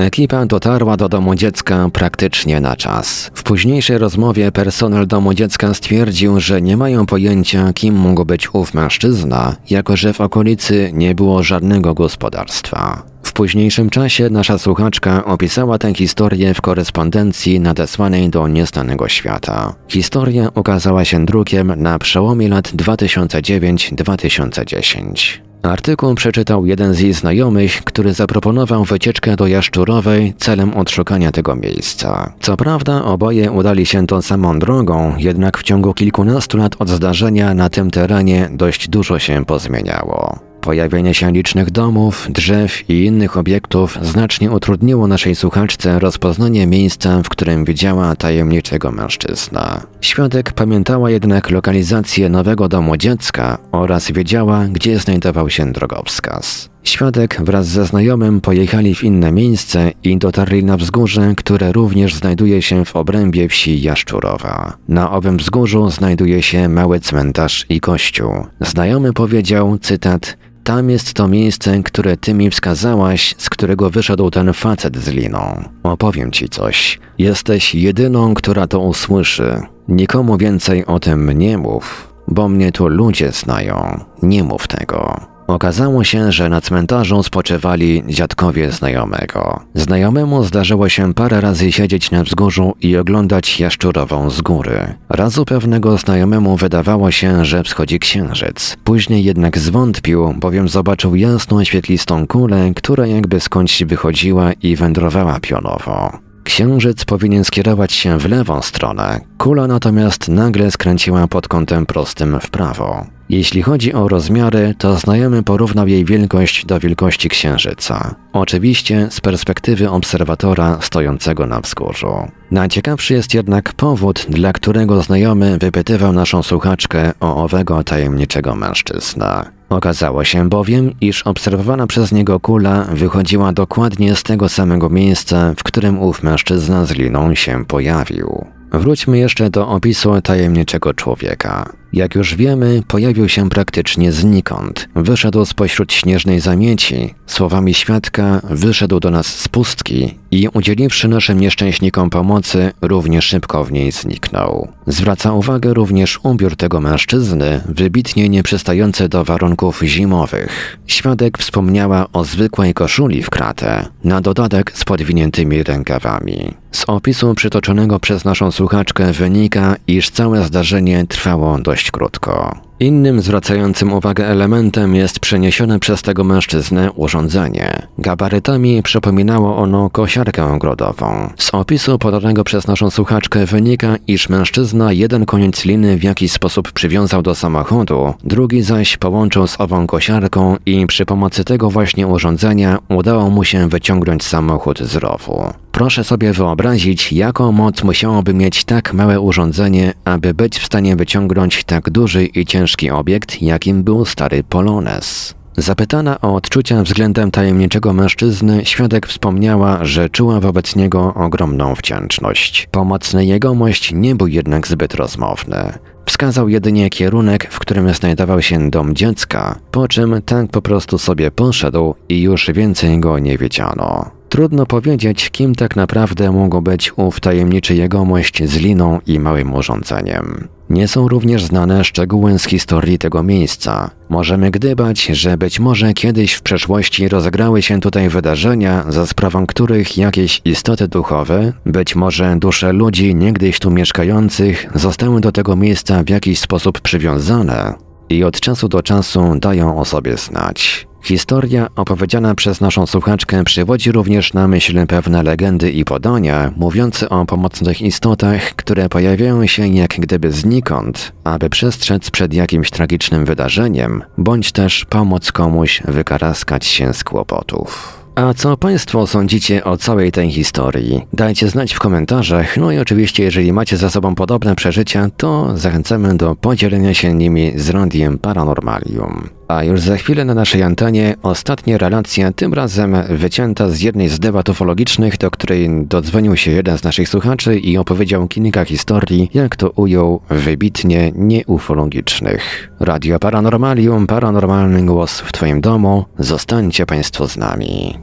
Ekipa dotarła do domu dziecka praktycznie na czas. W późniejszej rozmowie personel domu dziecka stwierdził, że nie mają pojęcia, kim mógł być ów mężczyzna, jako że w okolicy nie było żadnego gospodarstwa. W późniejszym czasie nasza słuchaczka opisała tę historię w korespondencji nadesłanej do niestanego świata. Historia ukazała się drukiem na przełomie lat 2009-2010. Artykuł przeczytał jeden z jej znajomych, który zaproponował wycieczkę do Jaszczurowej celem odszukania tego miejsca. Co prawda oboje udali się tą samą drogą, jednak w ciągu kilkunastu lat od zdarzenia na tym terenie dość dużo się pozmieniało. Pojawienie się licznych domów, drzew i innych obiektów znacznie utrudniło naszej słuchaczce rozpoznanie miejsca, w którym widziała tajemniczego mężczyzna. Świadek pamiętała jednak lokalizację nowego domu dziecka oraz wiedziała, gdzie znajdował się drogowskaz. Świadek wraz ze znajomym pojechali w inne miejsce i dotarli na wzgórze, które również znajduje się w obrębie wsi Jaszczurowa. Na owym wzgórzu znajduje się mały cmentarz i kościół. Znajomy powiedział, cytat, tam jest to miejsce, które ty mi wskazałaś, z którego wyszedł ten facet z liną. Opowiem ci coś. Jesteś jedyną, która to usłyszy. Nikomu więcej o tym nie mów, bo mnie tu ludzie znają. Nie mów tego. Okazało się, że na cmentarzu spoczywali dziadkowie znajomego. Znajomemu zdarzyło się parę razy siedzieć na wzgórzu i oglądać jaszczurową z góry. Razu pewnego znajomemu wydawało się, że wschodzi księżyc. Później jednak zwątpił, bowiem zobaczył jasną, świetlistą kulę, która jakby skądś wychodziła i wędrowała pionowo. Księżyc powinien skierować się w lewą stronę, kula natomiast nagle skręciła pod kątem prostym w prawo. Jeśli chodzi o rozmiary, to znajomy porównał jej wielkość do wielkości Księżyca. Oczywiście z perspektywy obserwatora stojącego na wzgórzu. Najciekawszy jest jednak powód, dla którego znajomy wypytywał naszą słuchaczkę o owego tajemniczego mężczyzna. Okazało się bowiem, iż obserwowana przez niego kula wychodziła dokładnie z tego samego miejsca, w którym ów mężczyzna z liną się pojawił. Wróćmy jeszcze do opisu tajemniczego człowieka. Jak już wiemy, pojawił się praktycznie znikąd. Wyszedł spośród śnieżnej zamieci, słowami świadka wyszedł do nas z pustki i udzieliwszy naszym nieszczęśnikom pomocy, równie szybko w niej zniknął. Zwraca uwagę również ubiór tego mężczyzny, wybitnie nieprzystający do warunków zimowych. Świadek wspomniała o zwykłej koszuli w kratę, na dodatek z podwiniętymi rękawami. Z opisu przytoczonego przez naszą słuchaczkę wynika, iż całe zdarzenie trwało dość krótko. Innym zwracającym uwagę elementem jest przeniesione przez tego mężczyznę urządzenie. Gabarytami przypominało ono kosiarkę ogrodową. Z opisu podanego przez naszą słuchaczkę wynika, iż mężczyzna jeden koniec liny w jakiś sposób przywiązał do samochodu, drugi zaś połączył z ową kosiarką i przy pomocy tego właśnie urządzenia udało mu się wyciągnąć samochód z rowu. Proszę sobie wyobrazić, jaką moc musiałoby mieć tak małe urządzenie, aby być w stanie wyciągnąć tak duży i ciężki obiekt, jakim był stary Polones. Zapytana o odczucia względem tajemniczego mężczyzny, świadek wspomniała, że czuła wobec niego ogromną wdzięczność. Pomocny jegomość nie był jednak zbyt rozmowny. Wskazał jedynie kierunek, w którym znajdował się dom dziecka, po czym tak po prostu sobie poszedł i już więcej go nie wiedziano. Trudno powiedzieć, kim tak naprawdę mógł być ów tajemniczy jegomość z liną i małym urządzeniem. Nie są również znane szczegóły z historii tego miejsca. Możemy gdybać, że być może kiedyś w przeszłości rozegrały się tutaj wydarzenia, za sprawą których jakieś istoty duchowe, być może dusze ludzi niegdyś tu mieszkających, zostały do tego miejsca w jakiś sposób przywiązane i od czasu do czasu dają o sobie znać. Historia opowiedziana przez naszą słuchaczkę przywodzi również na myśl pewne legendy i podania, mówiące o pomocnych istotach, które pojawiają się jak gdyby znikąd, aby przestrzec przed jakimś tragicznym wydarzeniem, bądź też pomóc komuś wykaraskać się z kłopotów. A co Państwo sądzicie o całej tej historii? Dajcie znać w komentarzach, no i oczywiście jeżeli macie za sobą podobne przeżycia, to zachęcamy do podzielenia się nimi z Radiem Paranormalium. A już za chwilę na naszej antenie ostatnia relacja, tym razem wycięta z jednej z debat ufologicznych, do której dodzwonił się jeden z naszych słuchaczy i opowiedział kilka historii, jak to ujął, wybitnie nieufologicznych. Radio Paranormalium, paranormalny głos w Twoim domu, zostańcie Państwo z nami.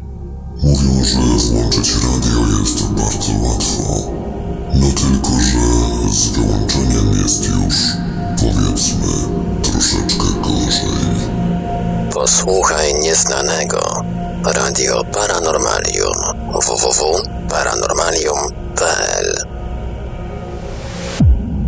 Mówią, że włączyć radio jest bardzo łatwo. No tylko, że z wyłączeniem jest już, powiedzmy. Posłuchaj nieznanego. Radio Paranormalium. www.paranormalium.pl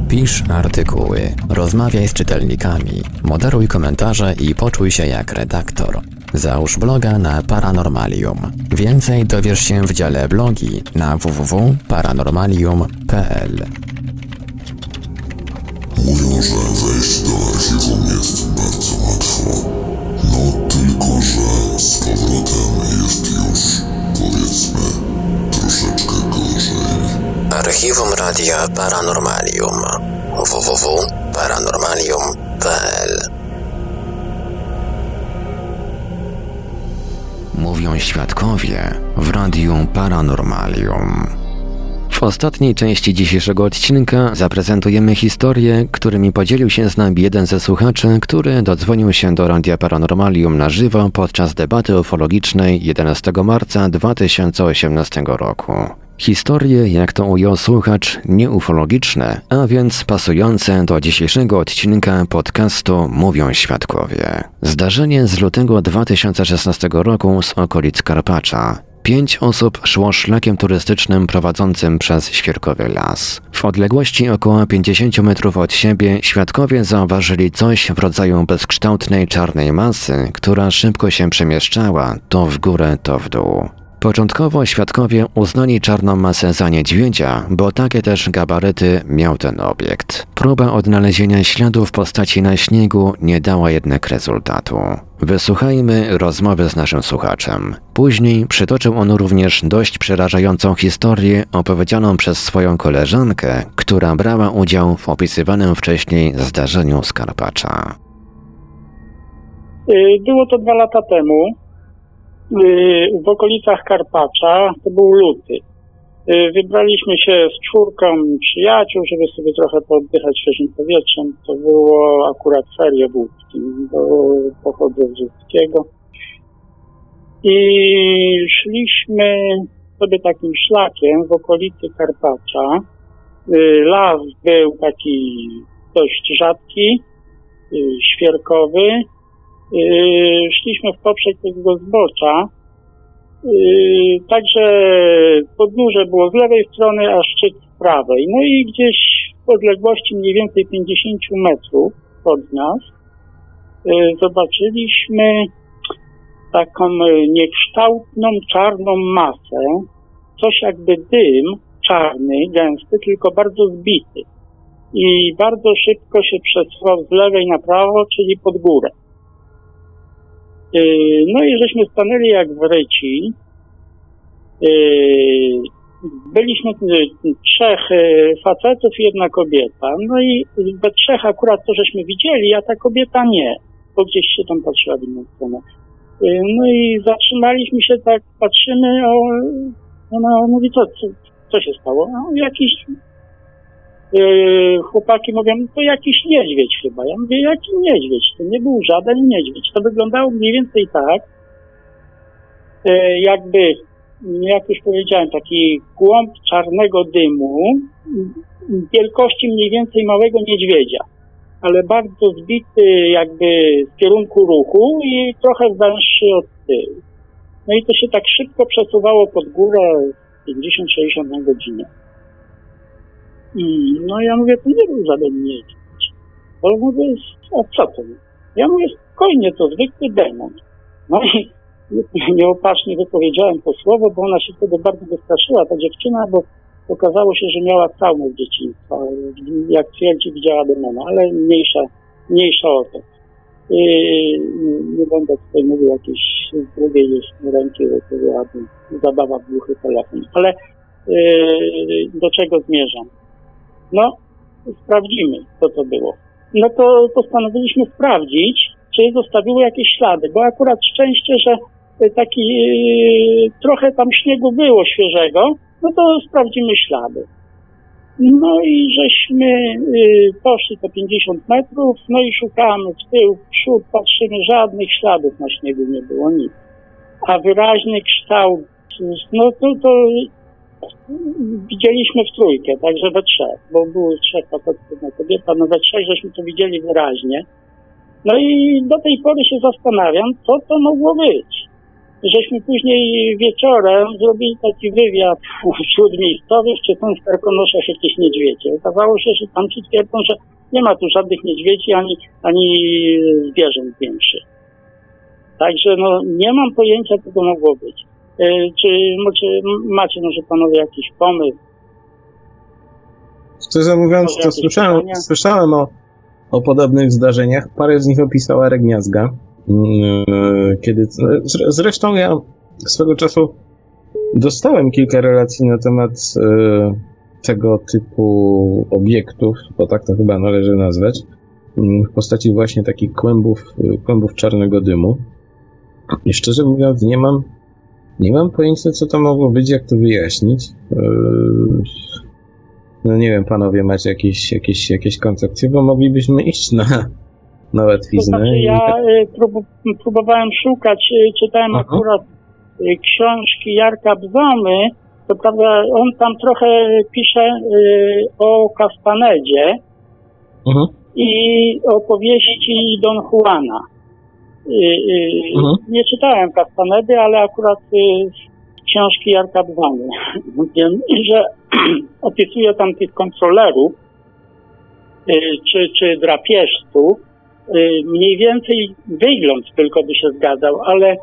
Pisz artykuły, rozmawiaj z czytelnikami, moderuj komentarze i poczuj się jak redaktor. Załóż bloga na Paranormalium. Więcej dowiesz się w dziale blogi na www.paranormalium.pl Mówią, że wejść do archiwum jest bardzo łatwo. Radia Paranormalium. www.paranormalium.pl Mówią świadkowie w Radiu Paranormalium. W ostatniej części dzisiejszego odcinka zaprezentujemy historię, którymi podzielił się z nami jeden ze słuchaczy, który dodzwonił się do Radia Paranormalium na żywo podczas debaty ufologicznej 11 marca 2018 roku. Historie, jak to ujął słuchacz, nieufologiczne, a więc pasujące do dzisiejszego odcinka podcastu Mówią Świadkowie. Zdarzenie z lutego 2016 roku z okolic Karpacza. Pięć osób szło szlakiem turystycznym prowadzącym przez świerkowy las. W odległości około 50 metrów od siebie świadkowie zauważyli coś w rodzaju bezkształtnej czarnej masy, która szybko się przemieszczała, to w górę, to w dół. Początkowo świadkowie uznali czarną masę za niedźwiedzia, bo takie też gabaryty miał ten obiekt. Próba odnalezienia śladów postaci na śniegu nie dała jednak rezultatu. Wysłuchajmy rozmowy z naszym słuchaczem. Później przytoczył on również dość przerażającą historię opowiedzianą przez swoją koleżankę, która brała udział w opisywanym wcześniej zdarzeniu z Karpacza. Y, Było to dwa lata temu w okolicach Karpacza, to był luty. Y, Wybraliśmy się z czwórką przyjaciół, żeby sobie trochę pooddychać świeżym powietrzem. To było akurat ferie w Łódzkim, bo pochodzę z Łódzkiego. I szliśmy sobie takim szlakiem w okolicy Karpacza. Y, Las był taki dość rzadki, y, świerkowy. Y, Szliśmy w poprzek tego zbocza. Y, Także podnóże było z lewej strony, a szczyt z prawej. No i gdzieś w odległości mniej więcej 50 metrów od nas y, zobaczyliśmy taką niekształtną, czarną masę. Coś jakby dym czarny, gęsty, tylko bardzo zbity. I bardzo szybko się przesuwał z lewej na prawo, czyli pod górę. Yy, No i żeśmy stanęli jak wryci. Yy, Byliśmy yy, trzech facetów i jedna kobieta. No i we trzech akurat to żeśmy widzieli, a ta kobieta nie, bo gdzieś się tam patrzyła w inną stronę. No i zatrzymaliśmy się tak, patrzymy, o, ona mówi, co, co, co się stało? A jakiś Yy, chłopaki mówią, to jakiś niedźwiedź chyba. Ja mówię, jaki niedźwiedź? To nie był żaden niedźwiedź. To wyglądało mniej więcej tak, yy, jakby, jak już powiedziałem, taki głąb czarnego dymu, wielkości mniej więcej małego niedźwiedzia, ale bardzo zbity jakby z kierunku ruchu i trochę węższy od tyłu. No i to się tak szybko przesuwało pod górę 50-60 na godzinę. I no ja mówię, to nie był żaden niedźwiedź. Bo mówię, a co to? Ja mówię, spokojnie, to zwykły demon. No i nieopatrznie wypowiedziałem to słowo, bo ona się wtedy bardzo wystraszyła, ta dziewczyna, bo okazało się, że miała traumę z dzieciństwa. Jak twierdzi, widziała demona, ale mniejsza, mniejsza o to. Yy, nie będę tutaj mówił jakiejś drugiej ręki, bo to byłaby zabawa w głuchy telefon. Ale yy, do czego zmierzam? No, sprawdzimy, co to było. No to postanowiliśmy sprawdzić, czy zostawiły jakieś ślady, bo akurat szczęście, że y, taki y, trochę tam śniegu było świeżego, no to sprawdzimy ślady. No i żeśmy y, poszli te 50 metrów, no i szukamy w tył, w przód, patrzymy, żadnych śladów na śniegu nie było, nic. A wyraźny kształt, no to, to widzieliśmy w trójkę, także we trzech, bo było trzech facetów, jedna kobieta, no we trzech żeśmy to widzieli wyraźnie. No i do tej pory się zastanawiam, co to mogło być. Żeśmy później wieczorem zrobili taki wywiad wśród miejscowych, czy są w Karkonoszach jakieś niedźwiedzie. Okazało się, że tam ci twierdzą, że nie ma tu żadnych niedźwiedzi ani, ani zwierząt większych. Także no, nie mam pojęcia, co to mogło być. E, Czy macie, może panowie jakiś pomysł? Szczerze mówiąc, to słyszałem, pytania? słyszałem o, o podobnych zdarzeniach. Parę z nich opisała Regniazga. Mm, Kiedy, zre- zresztą ja swego czasu dostałem kilka relacji na temat e, tego typu obiektów, bo tak to chyba należy nazwać, mm, w postaci właśnie takich kłębów, kłębów czarnego dymu. I szczerze mówiąc, nie mam, nie mam pojęcia, co to mogło być, jak to wyjaśnić. E, No nie wiem, panowie, macie jakieś, jakieś, jakieś koncepcje, bo moglibyśmy iść na, na To łatwiznę. znaczy i ja tak- y, prób, próbowałem szukać, y, czytałem Aha. akurat y, książki Jarka Bzomy, to prawda on tam trochę pisze o Kastanedzie Mhm. i opowieści Don Juana. Y, y, Mhm. Nie czytałem Kastanedy, ale akurat y, z książki Jarka. Wiem, że opisuje tam tych kontrolerów, y, czy, czy drapieżców, y, mniej więcej wygląd tylko by się zgadzał, ale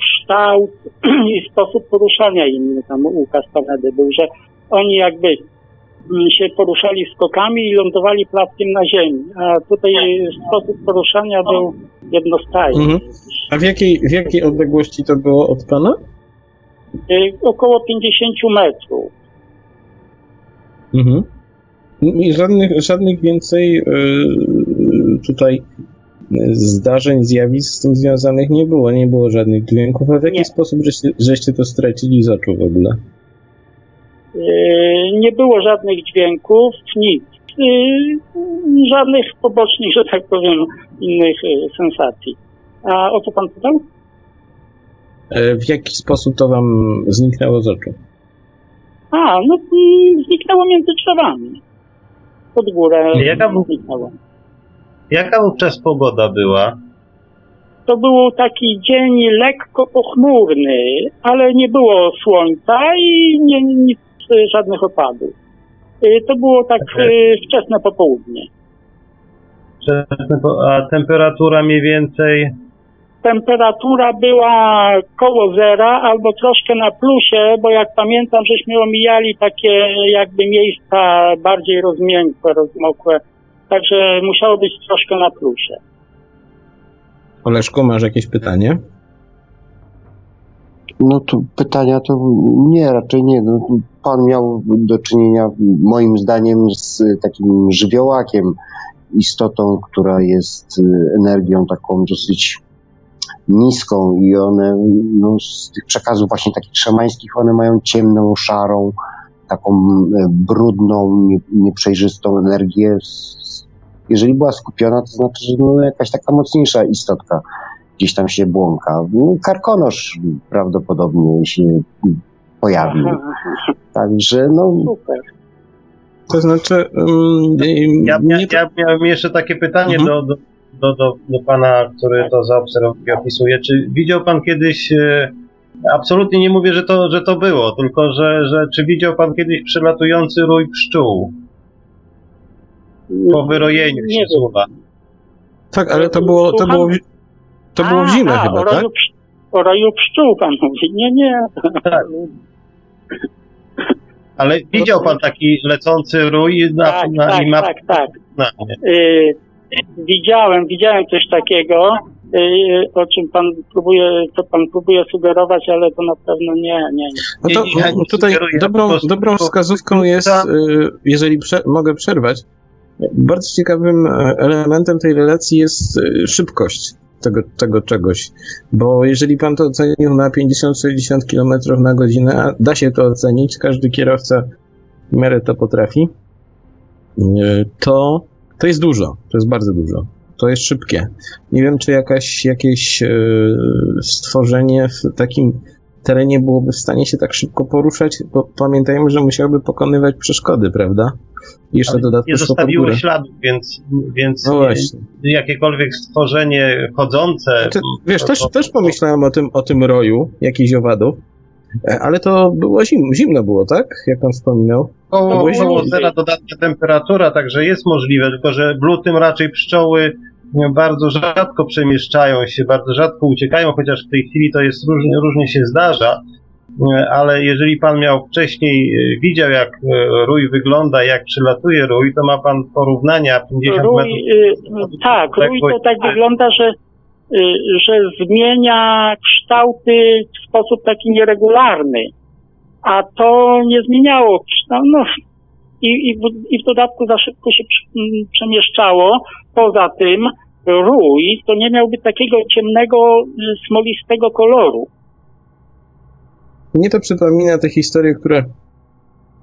kształt i sposób poruszania inny tam u Castanedy był, że oni jakby się poruszali skokami i lądowali plackiem na ziemi, a tutaj sposób poruszania był jednostajny. Mhm. A w jakiej, w jakiej odległości to było od pana? Y, Około 50 metrów. Mhm. I żadnych, żadnych więcej yy, tutaj zdarzeń, zjawisk z tym związanych nie było. Nie było żadnych dźwięków. A w jaki Nie. sposób żeście, żeście to stracili z oczu w ogóle? Y, Nie było żadnych dźwięków, nic. Y, Żadnych pobocznych, że tak powiem, innych y, sensacji. A o co pan pytał? E, W jaki sposób to wam zniknęło z oczu? A, no mm, zniknęło między drzewami. Pod górę Jaka zniknęło. Jaka wówczas pogoda była? To był taki dzień lekko pochmurny, ale nie było słońca i nie, nic, żadnych opadów. Y, To było tak y, wczesne popołudnie. A temperatura mniej więcej? Temperatura była koło zera albo troszkę na plusie, bo jak pamiętam, żeśmy omijali takie jakby miejsca bardziej rozmiękłe, rozmokłe. Także musiało być troszkę na plusie. Oleszku, masz jakieś pytanie? No to pytania to nie, raczej nie. No, pan miał do czynienia moim zdaniem z takim żywiołakiem, istotą, która jest y, energią taką dosyć niską i one no, z tych przekazów właśnie takich szamańskich, one mają ciemną, szarą, taką brudną, nie, nieprzejrzystą energię. Jeżeli była skupiona, to znaczy, że no, jakaś taka mocniejsza istotka gdzieś tam się błąka. No, Karkonosz prawdopodobnie się pojawił. Także no, Super. To znaczy, um, Ja, ja, ja miałem jeszcze takie pytanie Mhm. do, do, do, do, do pana, który to zaobserwował i opisuje. Czy widział pan kiedyś, e, absolutnie nie mówię, że to, że to było, tylko że, że czy widział pan kiedyś przelatujący rój pszczół po wyrojeniu Nie się słowa? Tak, ale to było, to było, to było w zimę chyba, o tak? o roju pszczół pan mówi. Nie, nie. Ale widział pan taki lecący rój na, Tak, na, tak, i ma tak, tak. na mnie. Y, widziałem, widziałem coś takiego, y, o czym pan próbuje, co pan próbuje sugerować, ale to na pewno nie, nie. nie. No to no, tutaj dobrą, dobrą wskazówką jest, y, jeżeli prze, mogę przerwać, bardzo ciekawym e, elementem tej relacji jest szybkość tego, tego czegoś. Bo jeżeli pan to ocenił na 50-60 km na godzinę, da się to ocenić, każdy kierowca w miarę to potrafi, y, to, to jest dużo. To jest bardzo dużo. To jest szybkie. Nie wiem, czy jakaś, jakieś y, stworzenie w takim terenie byłoby w stanie się tak szybko poruszać, bo pamiętajmy, że musiałoby pokonywać przeszkody, prawda? Jeszcze dodatkowo nie górę. śladów, więc, więc No jakiekolwiek stworzenie chodzące. Znaczy, wiesz, to- też, to- też pomyślałem o tym, o tym roju jakichś owadów, e, ale to było zim, zimno było, tak? Jak pan wspominał? To Koło, było koło zimno. zera dodatnia temperatura, także jest możliwe, tylko że w lutym raczej pszczoły bardzo rzadko przemieszczają się, bardzo rzadko uciekają, chociaż w tej chwili to jest różnie, różnie się zdarza. E, Ale jeżeli pan miał wcześniej, e, widział jak e, rój wygląda, jak przylatuje rój, to ma pan porównania 50 Rój, metrów. y, tak, rój to tak wygląda, że, że zmienia kształty w sposób taki nieregularny, a to nie zmieniało kształtu. No, i, i, w, I w dodatku za szybko się przemieszczało. Poza tym rój to nie miałby takiego ciemnego, smolistego koloru. Mnie to przypomina te historie, które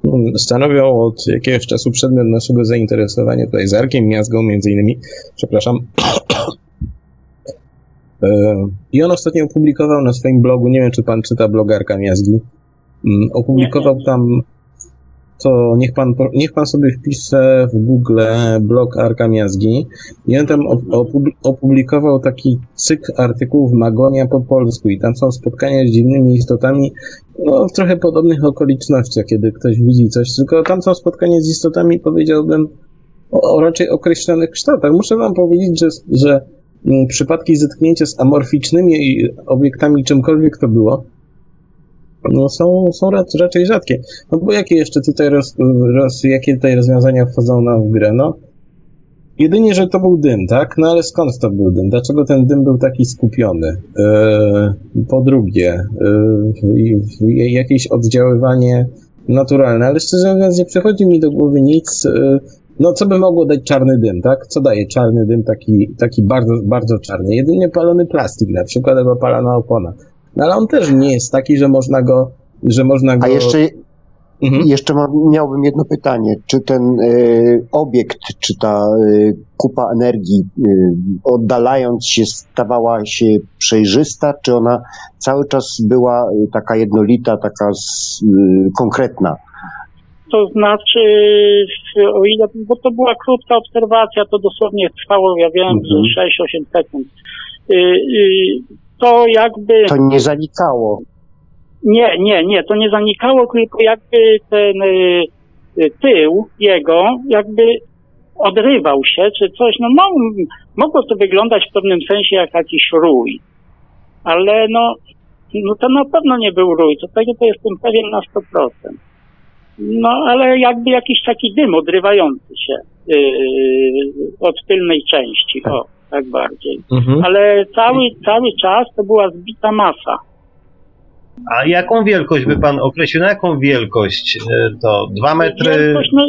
mm, stanowią od jakiegoś czasu przedmiot naszego zainteresowania tutaj z Arkiem Miazgą między innymi. Przepraszam. E, I on ostatnio opublikował na swoim blogu, nie wiem czy pan czyta blog Arka Miazgi, mm, opublikował tam to niech pan, niech pan sobie wpisze w Google blog Arka Miazgi i on tam op- opub- opublikował taki cykl artykułów Magonia po polsku i tam są spotkania z dziwnymi istotami no, w trochę podobnych okolicznościach, kiedy ktoś widzi coś, tylko tam są spotkania z istotami, powiedziałbym, o, o raczej określonych kształtach. Muszę wam powiedzieć, że, że mm, przypadki zetknięcia z amorficznymi obiektami, czymkolwiek to było, no są, są raczej rzadkie. No bo jakie jeszcze tutaj roz, roz, jakie tutaj rozwiązania wchodzą nam w grę? No, jedynie, że to był dym, tak? No ale skąd to był dym? Dlaczego ten dym był taki skupiony? E, po drugie, e, jakieś oddziaływanie naturalne, ale szczerze mówiąc nie przychodzi mi do głowy nic, e, no co by mogło dać czarny dym, tak? Co daje czarny dym taki, taki bardzo, bardzo czarny? Jedynie palony plastik na przykład albo palona opona. No ale on też nie jest taki, że można go, że można go... A jeszcze, mhm. jeszcze miałbym jedno pytanie. Czy ten y, obiekt, czy ta y, kupa energii y, oddalając się stawała się przejrzysta, czy ona cały czas była taka jednolita, taka z, konkretna? To znaczy, o ile, bo to była krótka obserwacja, to dosłownie trwało, ja wiem, mhm. 6-8 sekund. Y, y, to jakby... To nie zanikało. Nie, nie, nie, to nie zanikało, tylko jakby ten y, y, tył jego jakby odrywał się, czy coś, no, no mogło to wyglądać w pewnym sensie jak jakiś rój, ale no, no to na pewno nie był rój, to tego to jestem pewien na 100%. No, ale jakby jakiś taki dym odrywający się yy, od tylnej części, o tak bardziej. Mhm. Ale cały, cały czas to była zbita masa. A jaką wielkość by pan określił? Na jaką wielkość e, to? Dwa metry? Wielkość, no,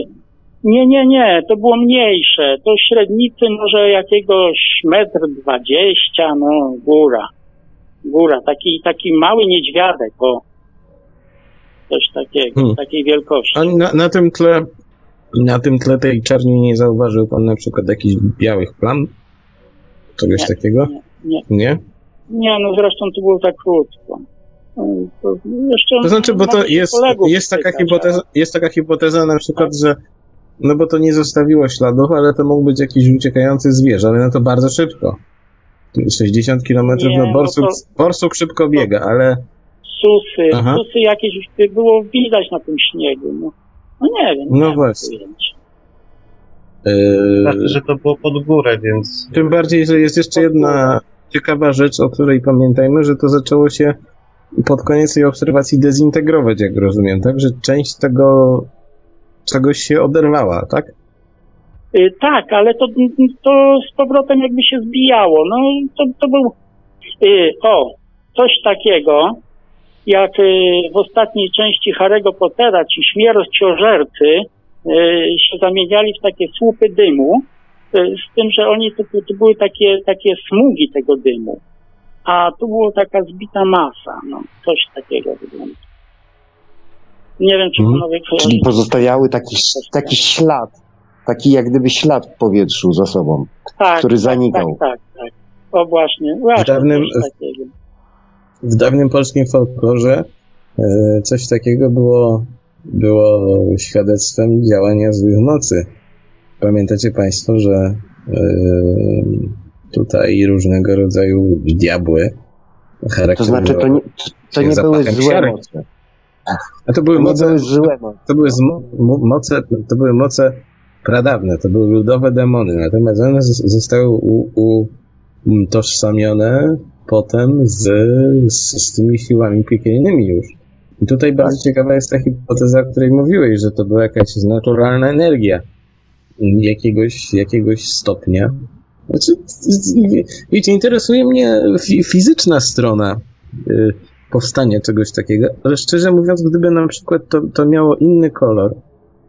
nie, nie, nie, to było mniejsze. To średnicy może jakiegoś metr dwadzieścia, no góra. Góra, taki, taki mały niedźwiadek, o. Coś takiego, hmm. takiej wielkości. A na, na tym tle na tym tle tej czarni nie zauważył pan na przykład jakichś białych plam? Czegoś nie, takiego? Nie, nie. Nie? Nie, no zresztą to było za krótko. To, to znaczy, bo to jest, jest, taka hipoteza, jest taka hipoteza na przykład, że no bo to nie zostawiło śladów, ale to mógł być jakiś uciekający zwierz, ale no to bardzo szybko. 60 km, no borsuk, no to, borsuk szybko biega, ale... Susy, Aha. susy jakieś było widać na tym śniegu, no, no nie wiem. No właśnie. Pojęcia. Znaczy, że to było pod górę, więc... Tym bardziej, że jest jeszcze jedna ciekawa rzecz, o której pamiętajmy, że to zaczęło się pod koniec tej obserwacji dezintegrować, jak rozumiem, tak? Że część tego czegoś się oderwała, tak? Yy, tak, ale to, to z powrotem jakby się zbijało. No to, to był yy, o, coś takiego, jak yy, w ostatniej części Harry'ego Pottera ci śmierciożercy E, się zamieniali w takie słupy dymu, e, z tym, że oni to, to były takie, takie smugi tego dymu, a tu była taka zbita masa, no, coś takiego wygląda. Nie wiem, czy mhm. panowie hmm. Czyli pozostawiały taki, taki ślad, taki jak gdyby ślad w powietrzu za sobą, tak, który tak, zanikał. Tak, tak, tak. O właśnie, właśnie w dawnym, w dawnym polskim folklorze e, coś takiego było było świadectwem działania złych mocy. Pamiętacie Państwo, że yy, tutaj różnego rodzaju diabły To znaczy, to nie, to nie były złe moce. A to były to moce, były złe moce. To były moce, to były moce pradawne, to były ludowe demony, natomiast one zostały utożsamione potem z, z, z tymi siłami piekielnymi już. I tutaj bardzo ciekawa jest ta hipoteza, o której mówiłeś, że to była jakaś naturalna energia jakiegoś, jakiegoś stopnia. Znaczy, wiecie, interesuje mnie fizyczna strona y, powstania czegoś takiego, ale szczerze mówiąc, gdyby na przykład to, to miało inny kolor,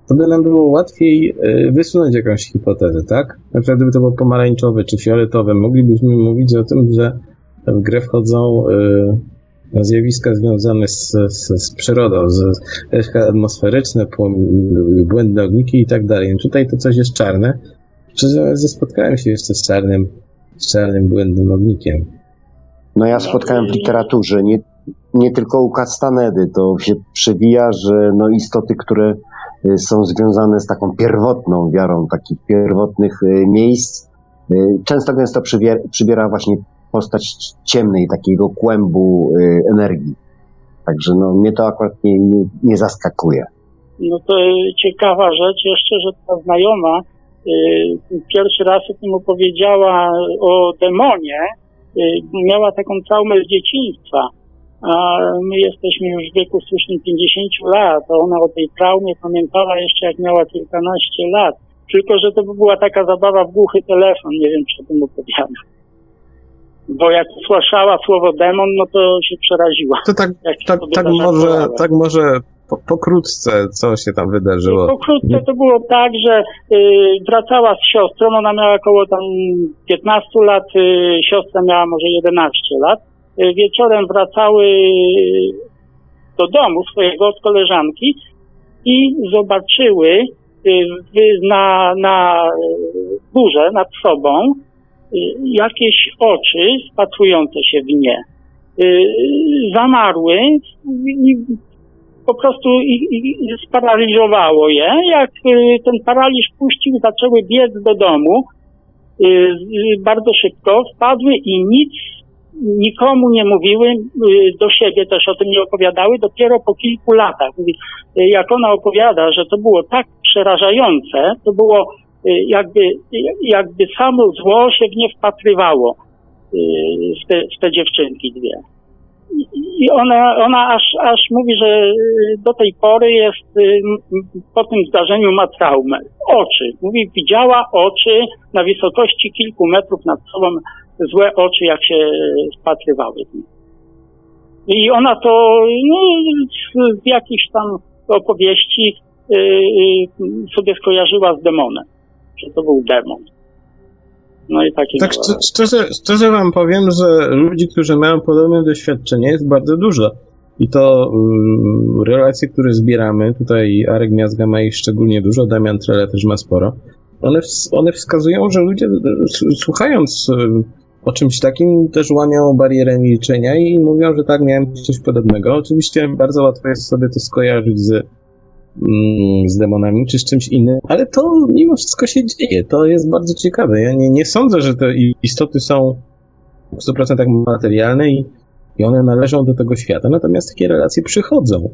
to by nam było łatwiej y, wysunąć jakąś hipotezę, tak? Na przykład gdyby to było pomarańczowe czy fioletowe, moglibyśmy mówić o tym, że w grę wchodzą y, zjawiska związane z, z, z przyrodą, z atmosferyczne, błędne ogniki i tak dalej. Tutaj to coś jest czarne. Szczerze spotkałem się jeszcze z czarnym, z czarnym błędnym ognikiem. No ja spotkałem w literaturze, nie, nie tylko u Castanedy, to się przewija, że no istoty, które y, są związane z taką pierwotną wiarą takich pierwotnych y, miejsc, y, często gęsto przybiera, przybiera właśnie postać ciemnej, takiego kłębu y, energii. Także no, mnie to akurat nie, nie, nie zaskakuje. No to ciekawa rzecz jeszcze, że ta znajoma y, pierwszy raz o tym opowiedziała o demonie, y, miała taką traumę z dzieciństwa. A my jesteśmy już w wieku słusznym 50 lat, a ona o tej traumie pamiętała jeszcze jak miała kilkanaście lat. Tylko, że to była taka zabawa w głuchy telefon, nie wiem, czy o tym opowiadam. Bo jak usłyszała słowo demon, no to się przeraziła. To tak, tak, tak może, tak może po, pokrótce, co się tam wydarzyło. Pokrótce to było tak, że y, wracała z siostrą, ona miała około tam 15 lat, y, siostra miała może 11 lat. Y, wieczorem wracały do domu swojego od koleżanki i zobaczyły y, na, na y, górze nad sobą y, jakieś oczy spatrujące się w nie. Y, zamarły i po prostu sparaliżowało je. Jak y, ten paraliż puścił, zaczęły biec do domu y, bardzo szybko, wpadły i nic nikomu nie mówiły, do siebie też o tym nie opowiadały, dopiero po kilku latach. Jak ona opowiada, że to było tak przerażające, to było jakby, jakby samo zło się w nie wpatrywało y, w te, w te dziewczynki dwie. I ona, ona aż, aż mówi, że y, do tej pory jest, y, po tym zdarzeniu ma traumę. Oczy. Mówi, widziała oczy na wysokości kilku metrów nad sobą, złe oczy, jak się wpatrywały. I ona to no, z, jakichś tam opowieści y, y, sobie skojarzyła z demonem, że to był demon. No i takie Tak szczerze, szczerze, szczerze wam powiem, że ludzi, którzy mają podobne doświadczenie jest bardzo dużo. I to y, relacje, które zbieramy, tutaj Arek Miazga ma ich szczególnie dużo, Damian Trele też ma sporo. One, one wskazują, że ludzie słuchając y, o czymś takim też łamią barierę milczenia i mówią, że tak, miałem coś podobnego. Oczywiście bardzo łatwo jest sobie to skojarzyć z, z demonami czy z czymś innym, ale to mimo wszystko się dzieje. To jest bardzo ciekawe. Ja nie, nie sądzę, że te istoty są w 100% materialne i, i one należą do tego świata, natomiast takie relacje przychodzą.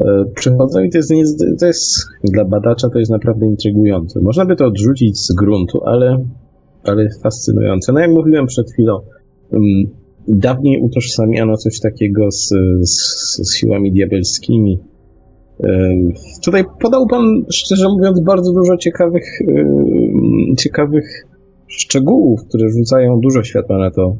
E, Przychodzą i to jest, nie- to jest dla badacza to jest naprawdę intrygujące. Można by to odrzucić z gruntu, ale, ale fascynujące. No jak mówiłem przed chwilą, mm, dawniej utożsamiano coś takiego z, z, z siłami diabelskimi. Tutaj podał pan, szczerze mówiąc, bardzo dużo ciekawych, ciekawych szczegółów, które rzucają dużo światła na to,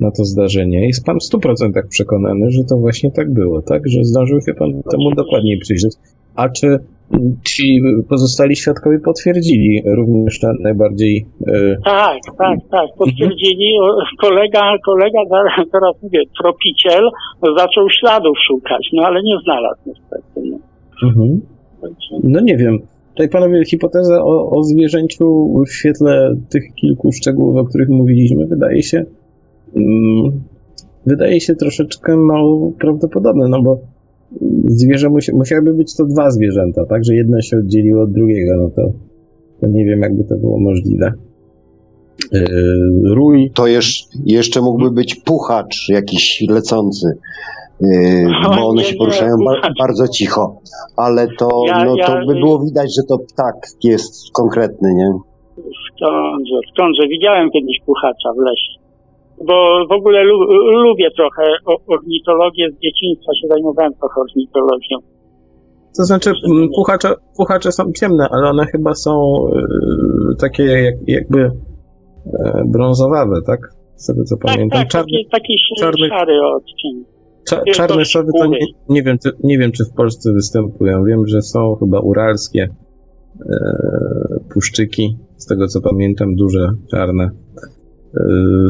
na to zdarzenie. Jest pan w 100% przekonany, że to właśnie tak było, tak? Że zdążył się pan temu dokładniej przyjrzeć. A czy ci pozostali świadkowie potwierdzili również na najbardziej e, Tak, tak, tak. Potwierdzili. O, Kolega, kolega, teraz mówię, tropiciel, zaczął śladów szukać, no ale nie znalazł niestety. No. Mhm. No nie wiem. Tutaj panowie, hipoteza o, o zwierzęciu w świetle tych kilku szczegółów, o których mówiliśmy, wydaje się mm, wydaje się troszeczkę mało prawdopodobne, no bo zwierzę musi, musiałyby być to dwa zwierzęta, tak, że jedno się oddzieliło od drugiego, no to, to nie wiem, jakby to było możliwe. Yy, rój. To jeszcze, jeszcze mógłby być puchacz jakiś lecący, yy, bo one nie, się nie, poruszają bardzo cicho. Ale to, Ja- no, to ja- by było widać, że to ptak jest konkretny, nie? Skądże, skądże. Widziałem kiedyś puchacza w lesie. Bo w ogóle lu, lubię trochę ornitologię, z dzieciństwa się zajmowałem trochę ornitologią. To znaczy, mm, puchacze, puchacze są ciemne, ale one chyba są yy, takie jak, jakby e, brązowawe, tak? Z tego co Tak, pamiętam. tak, Czarny, taki, taki czarny- szary odcień. cza, czarne sowy to nie, nie, wiem, czy, nie wiem, czy w Polsce występują. Wiem, że są chyba uralskie e, puszczyki, z tego co pamiętam, duże, czarne. E,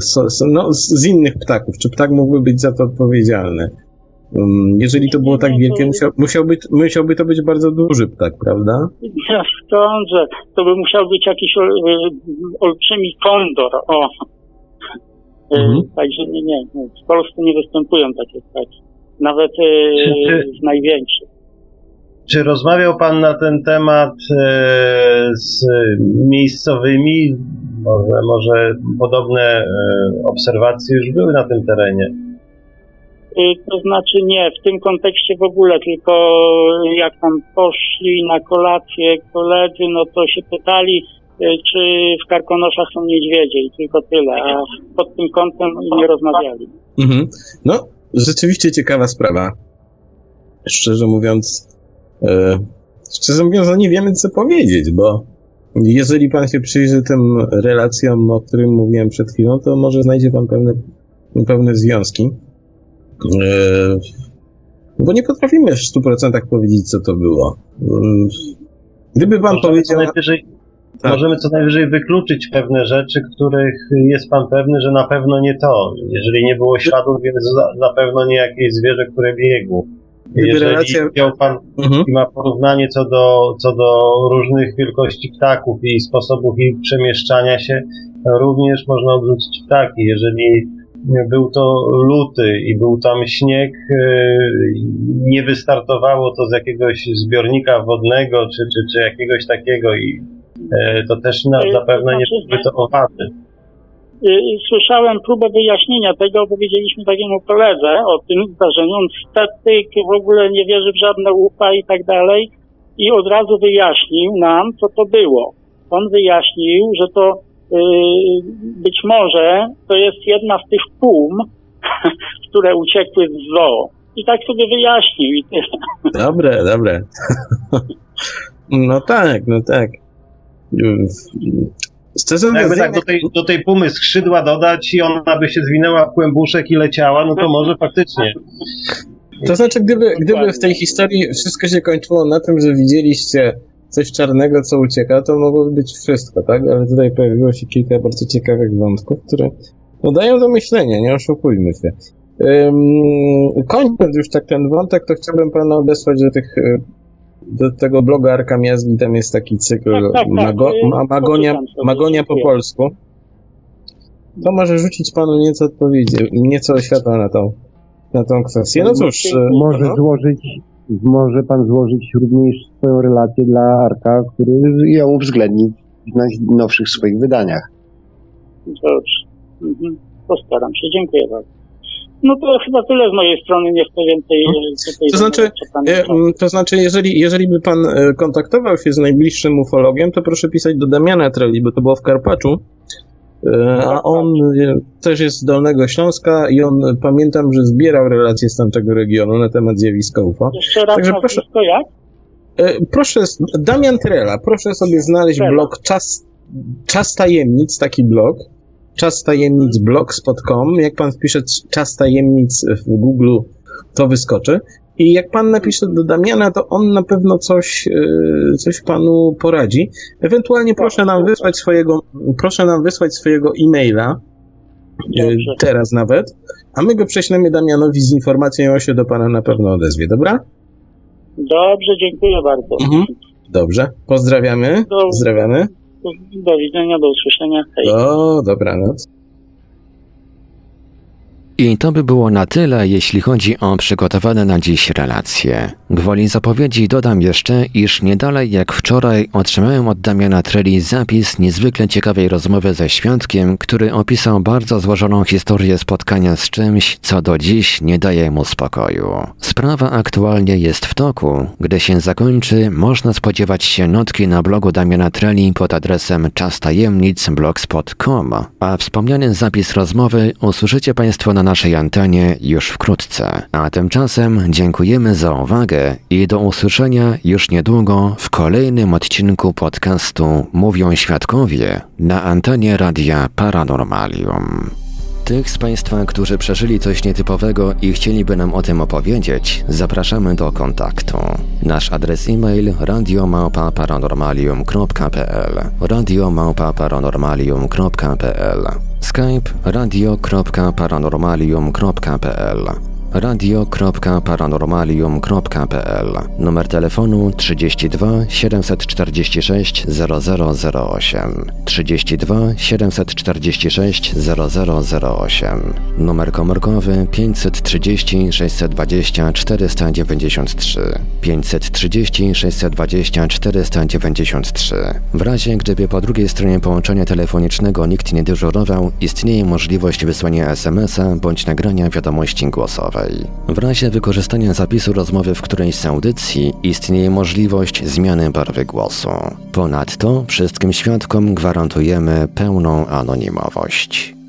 so, so, no, z, innych ptaków. Czy ptak mógłby być za to odpowiedzialny? Um, Jeżeli to było tak wielkie, musiał, musiał być, musiałby to być bardzo duży ptak, prawda? Ja skądże? To by musiał być jakiś ol, y, olbrzymi kondor. O. Y, Mhm. Także nie, nie. W Polsce nie występują takie ptaki. Nawet Czy- czy- z największych. Czy rozmawiał Pan na ten temat e, z miejscowymi? Może, może podobne e, obserwacje już były na tym terenie? Y, To znaczy nie, w tym kontekście w ogóle, tylko jak tam poszli na kolację koledzy, no to się pytali, czy w Karkonoszach są niedźwiedzie i tylko tyle, a pod tym kątem nie rozmawiali. Mhm. No, rzeczywiście ciekawa sprawa. Szczerze mówiąc, e, szczerze mówiąc, no nie wiemy co powiedzieć, bo jeżeli pan się przyjrzy tym relacjom, o którym mówiłem przed chwilą, to może znajdzie pan pewne, pewne związki. E, bo nie potrafimy w 100% powiedzieć, co to było. Mm, Gdyby pan Możemy co powiedział. najwyżej, Tak. możemy co najwyżej wykluczyć pewne rzeczy, których jest pan pewny, że na pewno nie to. Jeżeli nie było śladów, więc za, na pewno nie jakieś zwierzę, które biegło. Gdyby Jeżeli relacja- wziął pan Mhm. i ma porównanie co do, co do różnych wielkości ptaków i sposobów ich przemieszczania się, również można odrzucić ptaki. Jeżeli był to luty i był tam śnieg, yy, nie wystartowało to z jakiegoś zbiornika wodnego czy, czy, czy jakiegoś takiego i e, to też na, zapewne nie były to owady. Słyszałem próbę wyjaśnienia tego, powiedzieliśmy takiemu koledze o tym zdarzeniu. On statyk w ogóle nie wierzy w żadne ufa i tak dalej. I od razu wyjaśnił nam, co to było. On wyjaśnił, że to y, być może to jest jedna z tych pum, które uciekły z zoo. I tak sobie wyjaśnił. Dobre, dobre. No tak, no tak. Szczerze mówiąc, Jakby ja tak do tej, do tej pumy skrzydła dodać i ona by się zwinęła w kłębuszek i leciała, no to może faktycznie. To znaczy, gdyby, gdyby w tej historii wszystko się kończyło na tym, że widzieliście coś czarnego, co ucieka, to mogłoby być wszystko, tak? Ale tutaj pojawiło się kilka bardzo ciekawych wątków, które no, dają do myślenia, nie oszukujmy się. Ym, kończąc już tak ten wątek, to chciałbym pana odesłać do tych do tego bloga Arka Miazgi, tam jest taki cykl Tak, tak, tak. Mago, ma, Magonia, Magonia po polsku. To może rzucić panu nieco odpowiedzi, nieco światła na tą, na tą kwestię. No cóż, Może no. złożyć, może pan złożyć również swoją relację dla Arka, który ją uwzględni w najnowszych swoich wydaniach. Dobrze. Mhm. Postaram się. Dziękuję bardzo. No to chyba tyle z mojej strony, nie chcę więcej e, tutaj... To znaczy, e, to znaczy jeżeli, jeżeli by pan e, kontaktował się z najbliższym ufologiem, to proszę pisać do Damiana Treli, bo to było w Karpaczu. E, A on też jest z Dolnego Śląska i on pamiętam, że zbierał relacje z tamtego regionu na temat zjawiska UFO. Jeszcze raz Także proszę, jak? proszę, Damian Trela, proszę sobie znaleźć blog Czas, Czas Tajemnic, taki blog. Czas Tajemnic blogspot.com. Jak pan wpisze Czas Tajemnic w Google, to wyskoczy. I jak pan napisze do Damiana, to on na pewno coś, e, coś panu poradzi. Ewentualnie proszę nam wysłać swojego, proszę nam wysłać swojego e-maila. e, Teraz nawet. A my go prześlemy Damianowi z informacją on się do pana na pewno odezwie, dobra? Dobrze, dziękuję bardzo. Mhm. Dobrze. Pozdrawiamy. Pozdrawiamy. Do widzenia, do usłyszenia. Hej. Do dobranoc. I to by było na tyle, jeśli chodzi o przygotowane na dziś relacje. Gwoli zapowiedzi dodam jeszcze, iż nie dalej jak wczoraj otrzymałem od Damiana Treli zapis niezwykle ciekawej rozmowy ze świadkiem, który opisał bardzo złożoną historię spotkania z czymś, co do dziś nie daje mu spokoju. Sprawa aktualnie jest w toku. Gdy się zakończy, można spodziewać się notki na blogu Damiana Treli pod adresem czastajemnic.blogspot.com, a wspomniany zapis rozmowy usłyszycie Państwo na naszej antenie już wkrótce. A tymczasem dziękujemy za uwagę i do usłyszenia już niedługo w kolejnym odcinku podcastu Mówią Świadkowie na antenie Radia Paranormalium. Tych z Państwa, którzy przeżyli coś nietypowego i chcieliby nam o tym opowiedzieć, zapraszamy do kontaktu. Nasz adres e-mail radiomałpa-paranormalium.pl radiomałpa-paranormalium.pl Skype radio.paranormalium.pl radio.paranormalium.pl Numer telefonu 32 746 0008 32 746 0008 Numer komórkowy 530 620 493 530 620 493 W razie gdyby po drugiej stronie połączenia telefonicznego nikt nie dyżurował, istnieje możliwość wysłania SMS-a bądź nagrania wiadomości głosowej. W razie wykorzystania zapisu rozmowy w którejś z audycji istnieje możliwość zmiany barwy głosu. Ponadto wszystkim świadkom gwarantujemy pełną anonimowość.